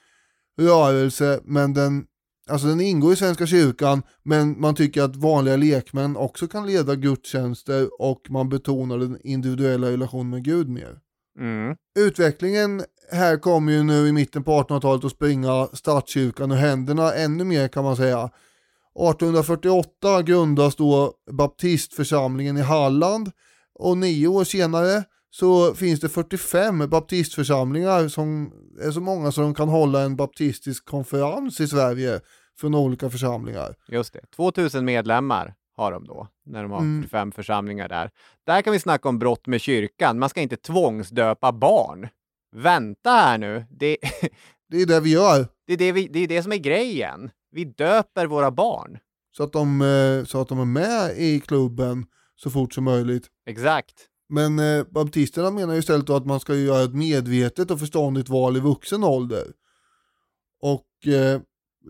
rörelse men den, alltså den ingår i Svenska kyrkan men man tycker att vanliga lekmän också kan leda gudstjänster och man betonar den individuella relationen med Gud mer.
Mm.
Utvecklingen här kommer ju nu i mitten på 1800-talet att springa statskyrkan ur händerna ännu mer kan man säga. 1848 grundas då baptistförsamlingen i Halland och nio år senare så finns det 45 baptistförsamlingar som är så många så de kan hålla en baptistisk konferens i Sverige från olika församlingar.
Just det. 2000 medlemmar har de då, när de har
Mm.
45 församlingar där. Där kan vi snacka om brott med kyrkan. Man ska inte tvångsdöpa barn. Vänta här nu. Det, [laughs]
Det är det vi gör.
det, är det, vi, det är det som är grejen. Vi döper våra barn.
Så att, de, eh, så att de är med i klubben så fort som möjligt.
Exakt.
Men eh, baptisterna menar ju istället att man ska göra ett medvetet och förståndigt val i vuxen ålder. Och eh,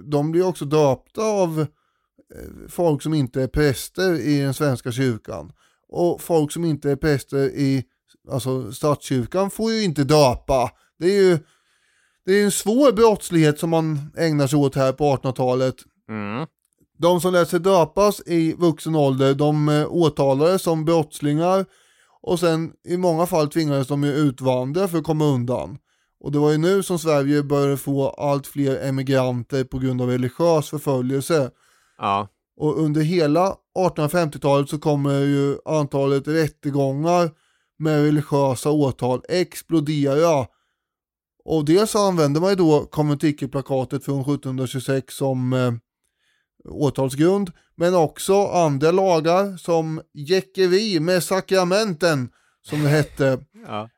de blir också döpta av eh, folk som inte är präster i den svenska kyrkan. Och folk som inte är präster i alltså statskyrkan får ju inte döpa. Det är ju det är en svår brottslighet som man ägnar sig åt här på 1800-talet.
Mm.
De som lät sig döpas i vuxen ålder, de eh, åtalades som brottslingar och sen i många fall tvingades de ju utvandra för att komma undan. Och det var ju nu som Sverige började få allt fler emigranter på grund av religiös förföljelse.
Ja.
Och under hela 1850-talet så kommer ju antalet rättegångar med religiösa åtal explodera. Och dels använder man ju då konventikelplakatet från 1726 som eh, åtalsgrund, men också andra lagar som jäckeri med sakramenten, som det hette.
Ja.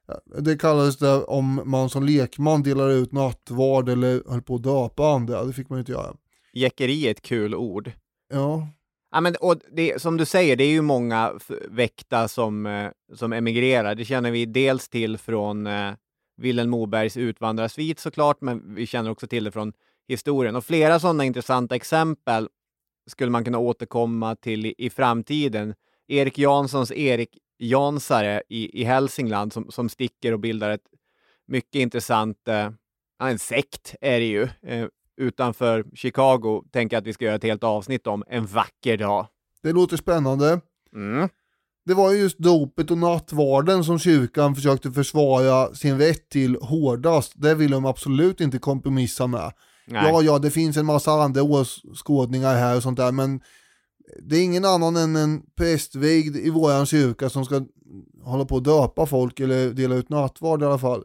Det kallades det om man som lekman delar ut nattvard eller höll på att döpa andra, det fick man ju inte göra.
Jäckeri är ett kul ord.
Ja,
Ja, men, och det, som du säger, det är ju många väkta som, eh, som emigrerar. Det känner vi dels till från eh, Vilhelm Mobergs utvandrarsvit såklart, men vi känner också till det från historien. Och flera sådana intressanta exempel skulle man kunna återkomma till i, i framtiden. Erik Janssons Erik Jansare i, i Hälsingland som, som sticker och bildar ett mycket intressant, eh, en sekt är det ju, eh, utanför Chicago. Tänker att vi ska göra ett helt avsnitt om en vacker dag.
det låter spännande.
Mm.
Det var ju just dopet och nattvarden som kyrkan försökte försvara sin rätt till hårdast. Det vill de absolut inte kompromissa med.
Nej.
Ja, ja, det finns en massa andra åskådningar här och sånt där, men det är ingen annan än en prästvigd i våran kyrka som ska hålla på att döpa folk eller dela ut nattvard i alla fall.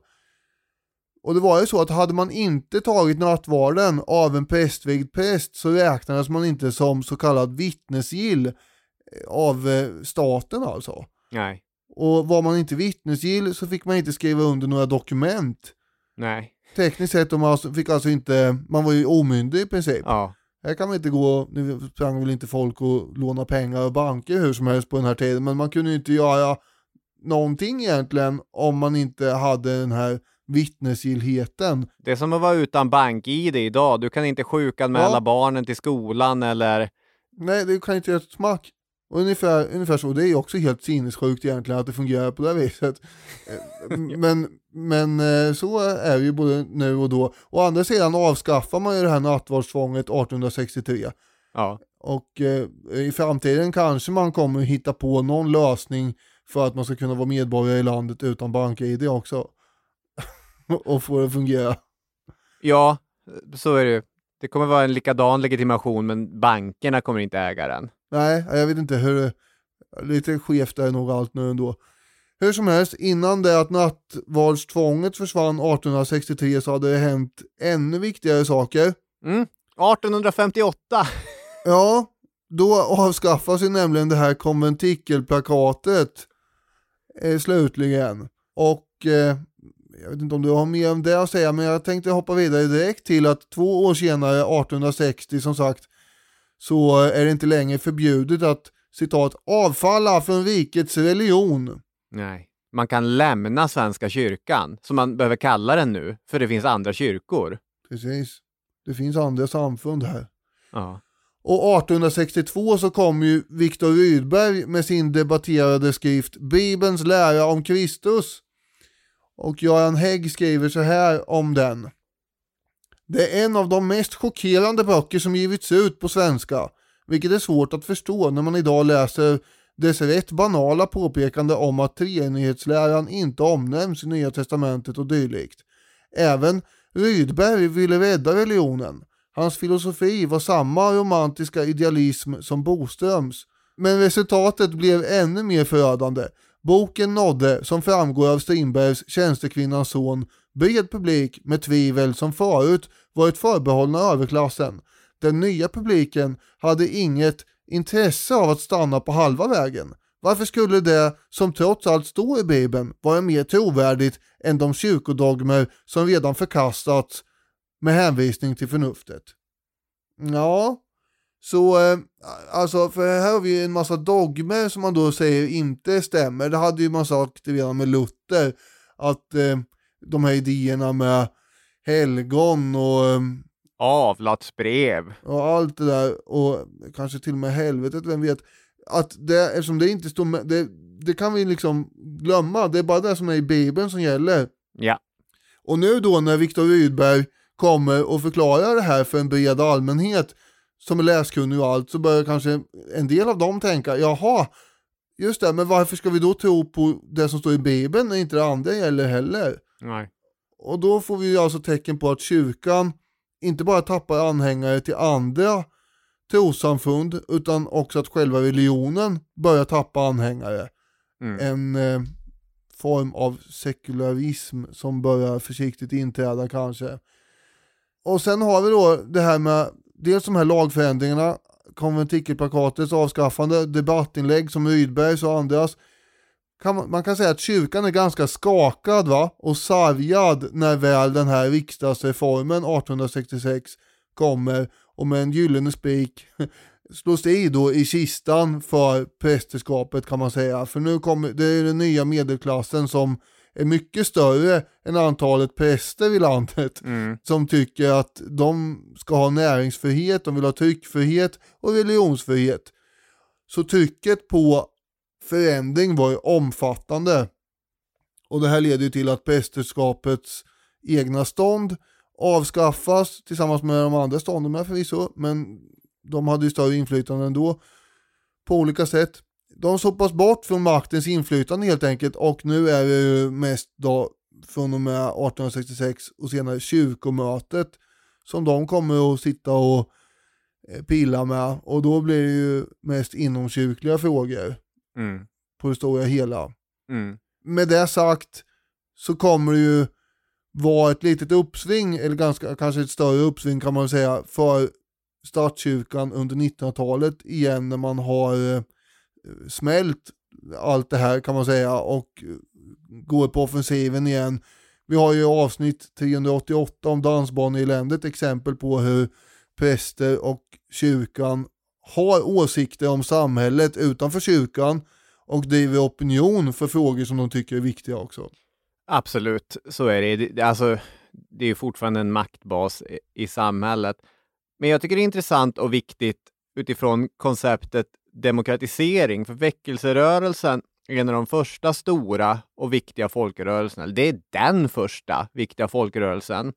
Och det var ju så att hade man inte tagit nattvarden av en prästvigd präst så räknades man inte som så kallad vittnesgill eh, av eh, staten alltså.
Nej.
Och var man inte vittnesgill så fick man inte skriva under några dokument.
Nej.
Tekniskt sett man alltså, fick alltså inte, man var ju omyndig i princip.
Ja.
Här kan man inte gå, nu sprang väl inte folk och låna pengar av banker hur som helst på den här tiden, men man kunde ju inte göra någonting egentligen om man inte hade den här vittnesgillheten.
Det är som att vara utan bank-id idag. Du kan inte sjukanmäla
Ja.
barnen till skolan eller...
Nej, det kan inte göra ett smack. Och ungefär, ungefär så, det är också helt sinnessjukt egentligen att det fungerar på det viset. [laughs] Eh, men, men eh, så är det ju både nu och då. Å andra sidan avskaffar man ju det här nattvardstvånget 1863.
Ja.
Och eh, i framtiden kanske man kommer hitta på någon lösning för att man ska kunna vara medborgare i landet utan bank-id också. [laughs] och få det att fungera.
Ja, så är det ju. Det kommer vara en likadan legitimation, men bankerna kommer inte äga den.
Nej, jag vet inte hur. Lite skevt är nog allt nu ändå. Hur som helst, innan det att nattvardstvånget försvann 1863 så hade det hänt ännu viktigare saker.
Mm. 1858! [laughs]
Ja, då avskaffas ju nämligen det här konventikelplakatet eh, slutligen. Och eh, jag vet inte om du har mer om det att säga, men jag tänkte hoppa vidare direkt till att två år senare, 1860 som sagt, så är det inte längre förbjudet att citat avfalla från rikets religion.
Nej. Man kan lämna Svenska kyrkan, som man behöver kalla den nu, för det finns andra kyrkor.
Precis. Det finns andra samfund här.
Ja.
Och 1862 så kom ju Viktor Rydberg med sin debatterade skrift Bibelns lära om Kristus. Och Göran Hägg skriver så här om den. Det är en av de mest chockerande böcker som givits ut på svenska, vilket är svårt att förstå när man idag läser dess rätt banala påpekande om att treenighetsläran inte omnämns i Nya Testamentet och dylikt. Även Rydberg ville rädda religionen. Hans filosofi var samma romantiska idealism som Boströms. Men resultatet blev ännu mer förödande. Boken nådde, som framgår av Strindbergs Tjänstekvinnans son, bred publik med tvivel som förut varit förbehållna överklassen. Den nya publiken hade inget intresse av att stanna på halva vägen. Varför skulle det, som trots allt står i Bibeln, vara mer trovärdigt än de kyrkodogmer som redan förkastats med hänvisning till förnuftet? Ja, så eh, alltså för här har vi en massa dogmer som man då säger inte stämmer. Det hade ju man sagt redan med Luther, att eh, de här idéerna med helgon och eh,
Avlatsbrev.
och allt det där och kanske till och med helvetet, vem vet. Att det, eftersom det inte står med, det, det kan vi liksom glömma, det är bara det som är i Bibeln som gäller.
Ja.
Och nu då när Viktor Rydberg kommer och förklarar det här för en bred allmänhet som är läskunnig och allt så börjar kanske en del av dem tänka, jaha, just det, men varför ska vi då tro på det som står i Bibeln när inte det andra gäller heller?
Nej.
Och då får vi alltså tecken på att kyrkan inte bara tappar anhängare till andra trossamfund utan också att själva religionen börjar tappa anhängare.
Mm.
En eh, form av sekularism som börjar försiktigt inträda kanske. Och sen har vi då det här med dels de här lagförändringarna, konventikelplakatets avskaffande, debattinlägg som Rydbergs och andras. Kan man, man kan säga att kyrkan är ganska skakad va? och sargad när väl den här riksdagsreformen 1866 kommer och med en gyllene spik [laughs] slås i då i kistan för prästerskapet kan man säga. För nu kommer, det är den nya medelklassen som är mycket större än antalet präster i landet
Mm.
som tycker att de ska ha näringsfrihet, de vill ha tryckfrihet och religionsfrihet. Så trycket på förändring var ju omfattande. Och det här leder ju till att prästerskapets egna stånd avskaffas tillsammans med de andra stånden med förvisso, men de hade ju större inflytande ändå på olika sätt. De sopas bort från maktens inflytande helt enkelt och nu är det ju mest då från och med 1866 och senare kyrkomötet som de kommer att sitta och eh, pilla med och då blir det ju mest inomkyrkliga frågor
Mm.
på det stora hela.
Mm.
Med det sagt så kommer det ju var ett litet uppsving, eller ganska, kanske ett större uppsving kan man säga, för statskyrkan under 1900-talet igen när man har eh, smält allt det här kan man säga och går på offensiven igen. Vi har ju avsnitt 388 om dansbaneeländet exempel på hur präster och kyrkan har åsikter om samhället utanför kyrkan och driver opinion för frågor som de tycker är viktiga också.
Absolut, så är det. det. Alltså, det är fortfarande en maktbas i samhället. Men jag tycker det är intressant och viktigt utifrån konceptet demokratisering, för väckelserörelsen är en av de första stora och viktiga folkrörelserna. Det är den första viktiga folkrörelsen,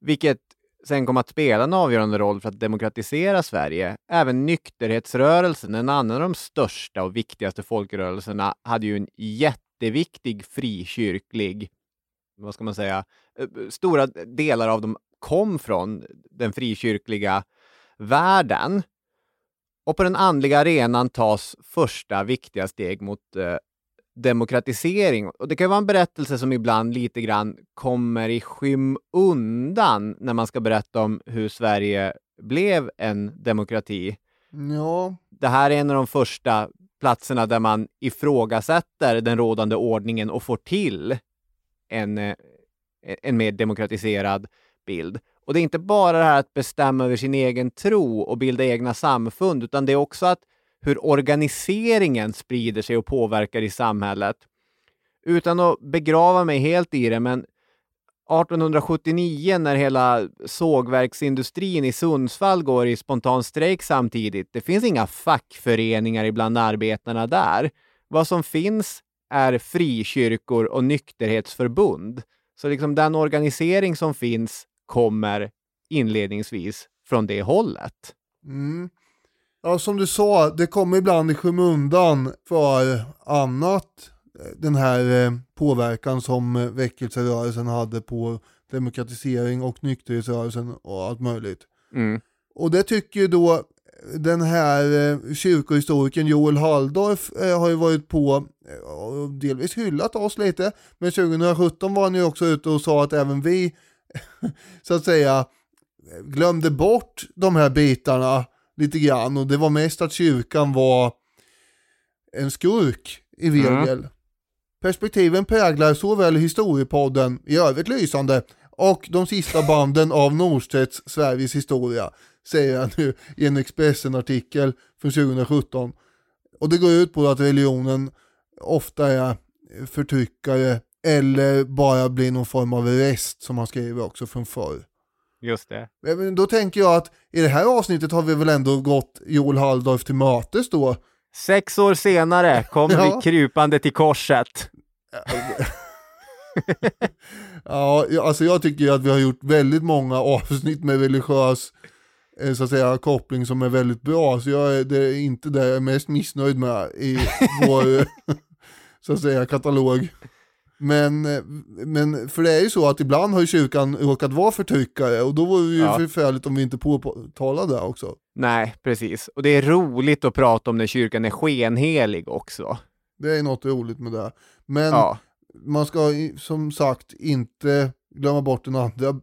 vilket sen kom att spela en avgörande roll för att demokratisera Sverige. Även nykterhetsrörelsen, en annan av de största och viktigaste folkrörelserna, hade ju en jätteviktig frikyrklig, vad ska man säga, eh, stora delar av dem kom från den frikyrkliga världen. Och på den andliga arenan tas första viktiga steg mot eh, demokratisering. Och det kan vara en berättelse som ibland lite grann kommer i skymundan när man ska berätta om hur Sverige blev en demokrati.
Ja,
Det här är en av de första platserna där man ifrågasätter den rådande ordningen och får till en, eh, en mer demokratiserad bild. Och det är inte bara det här att bestämma över sin egen tro och bilda egna samfund, utan det är också att hur organiseringen sprider sig och påverkar i samhället. Utan att begrava mig helt i det, men 1879 när hela sågverksindustrin i Sundsvall går i spontan strejk samtidigt, det finns inga fackföreningar ibland arbetarna där. Vad som finns är frikyrkor och nykterhetsförbund. Så liksom den organisering som finns kommer inledningsvis från det hållet.
Mm. Ja, som du sa, det kommer ibland i skymundan för annat. Den här eh, påverkan som eh, väckelserörelsen hade på demokratisering och nykterhetsrörelsen och allt möjligt.
Mm.
Och det tycker ju då den här eh, kyrkohistorikern Joel Halldorf eh, har ju varit på eh, och delvis hyllat oss lite. Men 2017 var han ju också ute och sa att även vi [laughs] så att säga glömde bort de här bitarna lite grann och det var mest att kyrkan var en skurk i regel. Perspektiven präglar såväl historiepodden i övrigt lysande och de sista banden av Norstedts Sveriges historia, säger han nu i en Expressen-artikel från 2017. Och det går ut på att religionen ofta är förtryckare eller bara blir någon form av rest som han skriver också från förr.
Just det.
Men då tänker jag att i det här avsnittet har vi väl ändå gått Joel Halldorf till mötes då.
Sex år senare kommer
Ja.
vi krupande till korset. [laughs]
Ja, alltså jag tycker ju att vi har gjort väldigt många avsnitt med religiös eh, så att säga, koppling som är väldigt bra. Så jag är, det är inte det jag är mest missnöjd med i [laughs] vår eh, så att säga, katalog. Men, men för det är ju så att ibland har ju kyrkan råkat vara förtryckare och då vore det ju
Ja.
förfärligt om vi inte påtalade det också.
Nej, precis. Och det är roligt att prata om när kyrkan är skenhelig också.
Det är något roligt med det. Men
Ja,
man ska som sagt inte glömma bort den andra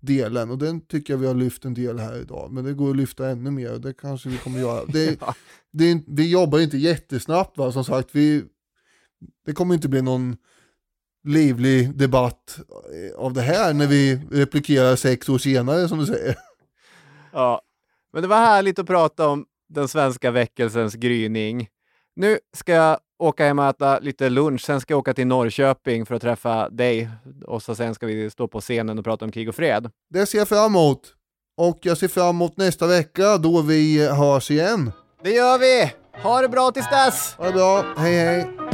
delen och den tycker jag vi har lyft en del här idag. Men det går att lyfta ännu mer och det kanske vi kommer göra. Det, [laughs]
Ja.
det, vi jobbar inte jättesnabbt va, som sagt. Vi, det kommer inte bli någon livlig debatt av det här när vi replikerar sex år senare som du säger.
ja. Men det var härligt att prata om den svenska väckelsens gryning. Nu ska jag åka hem och äta lite lunch, sen ska jag åka till Norrköping för att träffa dig och så sen ska vi stå på scenen och prata om krig och fred.
Det ser jag fram emot. Och jag ser fram emot nästa vecka då vi hörs igen.
Det gör vi! Ha det bra tills dess!
Ha det bra, hej hej!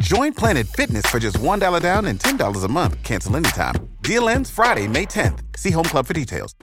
Join Planet Fitness for just $1 down and $10 a month. Cancel anytime. Deal ends Friday, May 10th. See Home Club for details.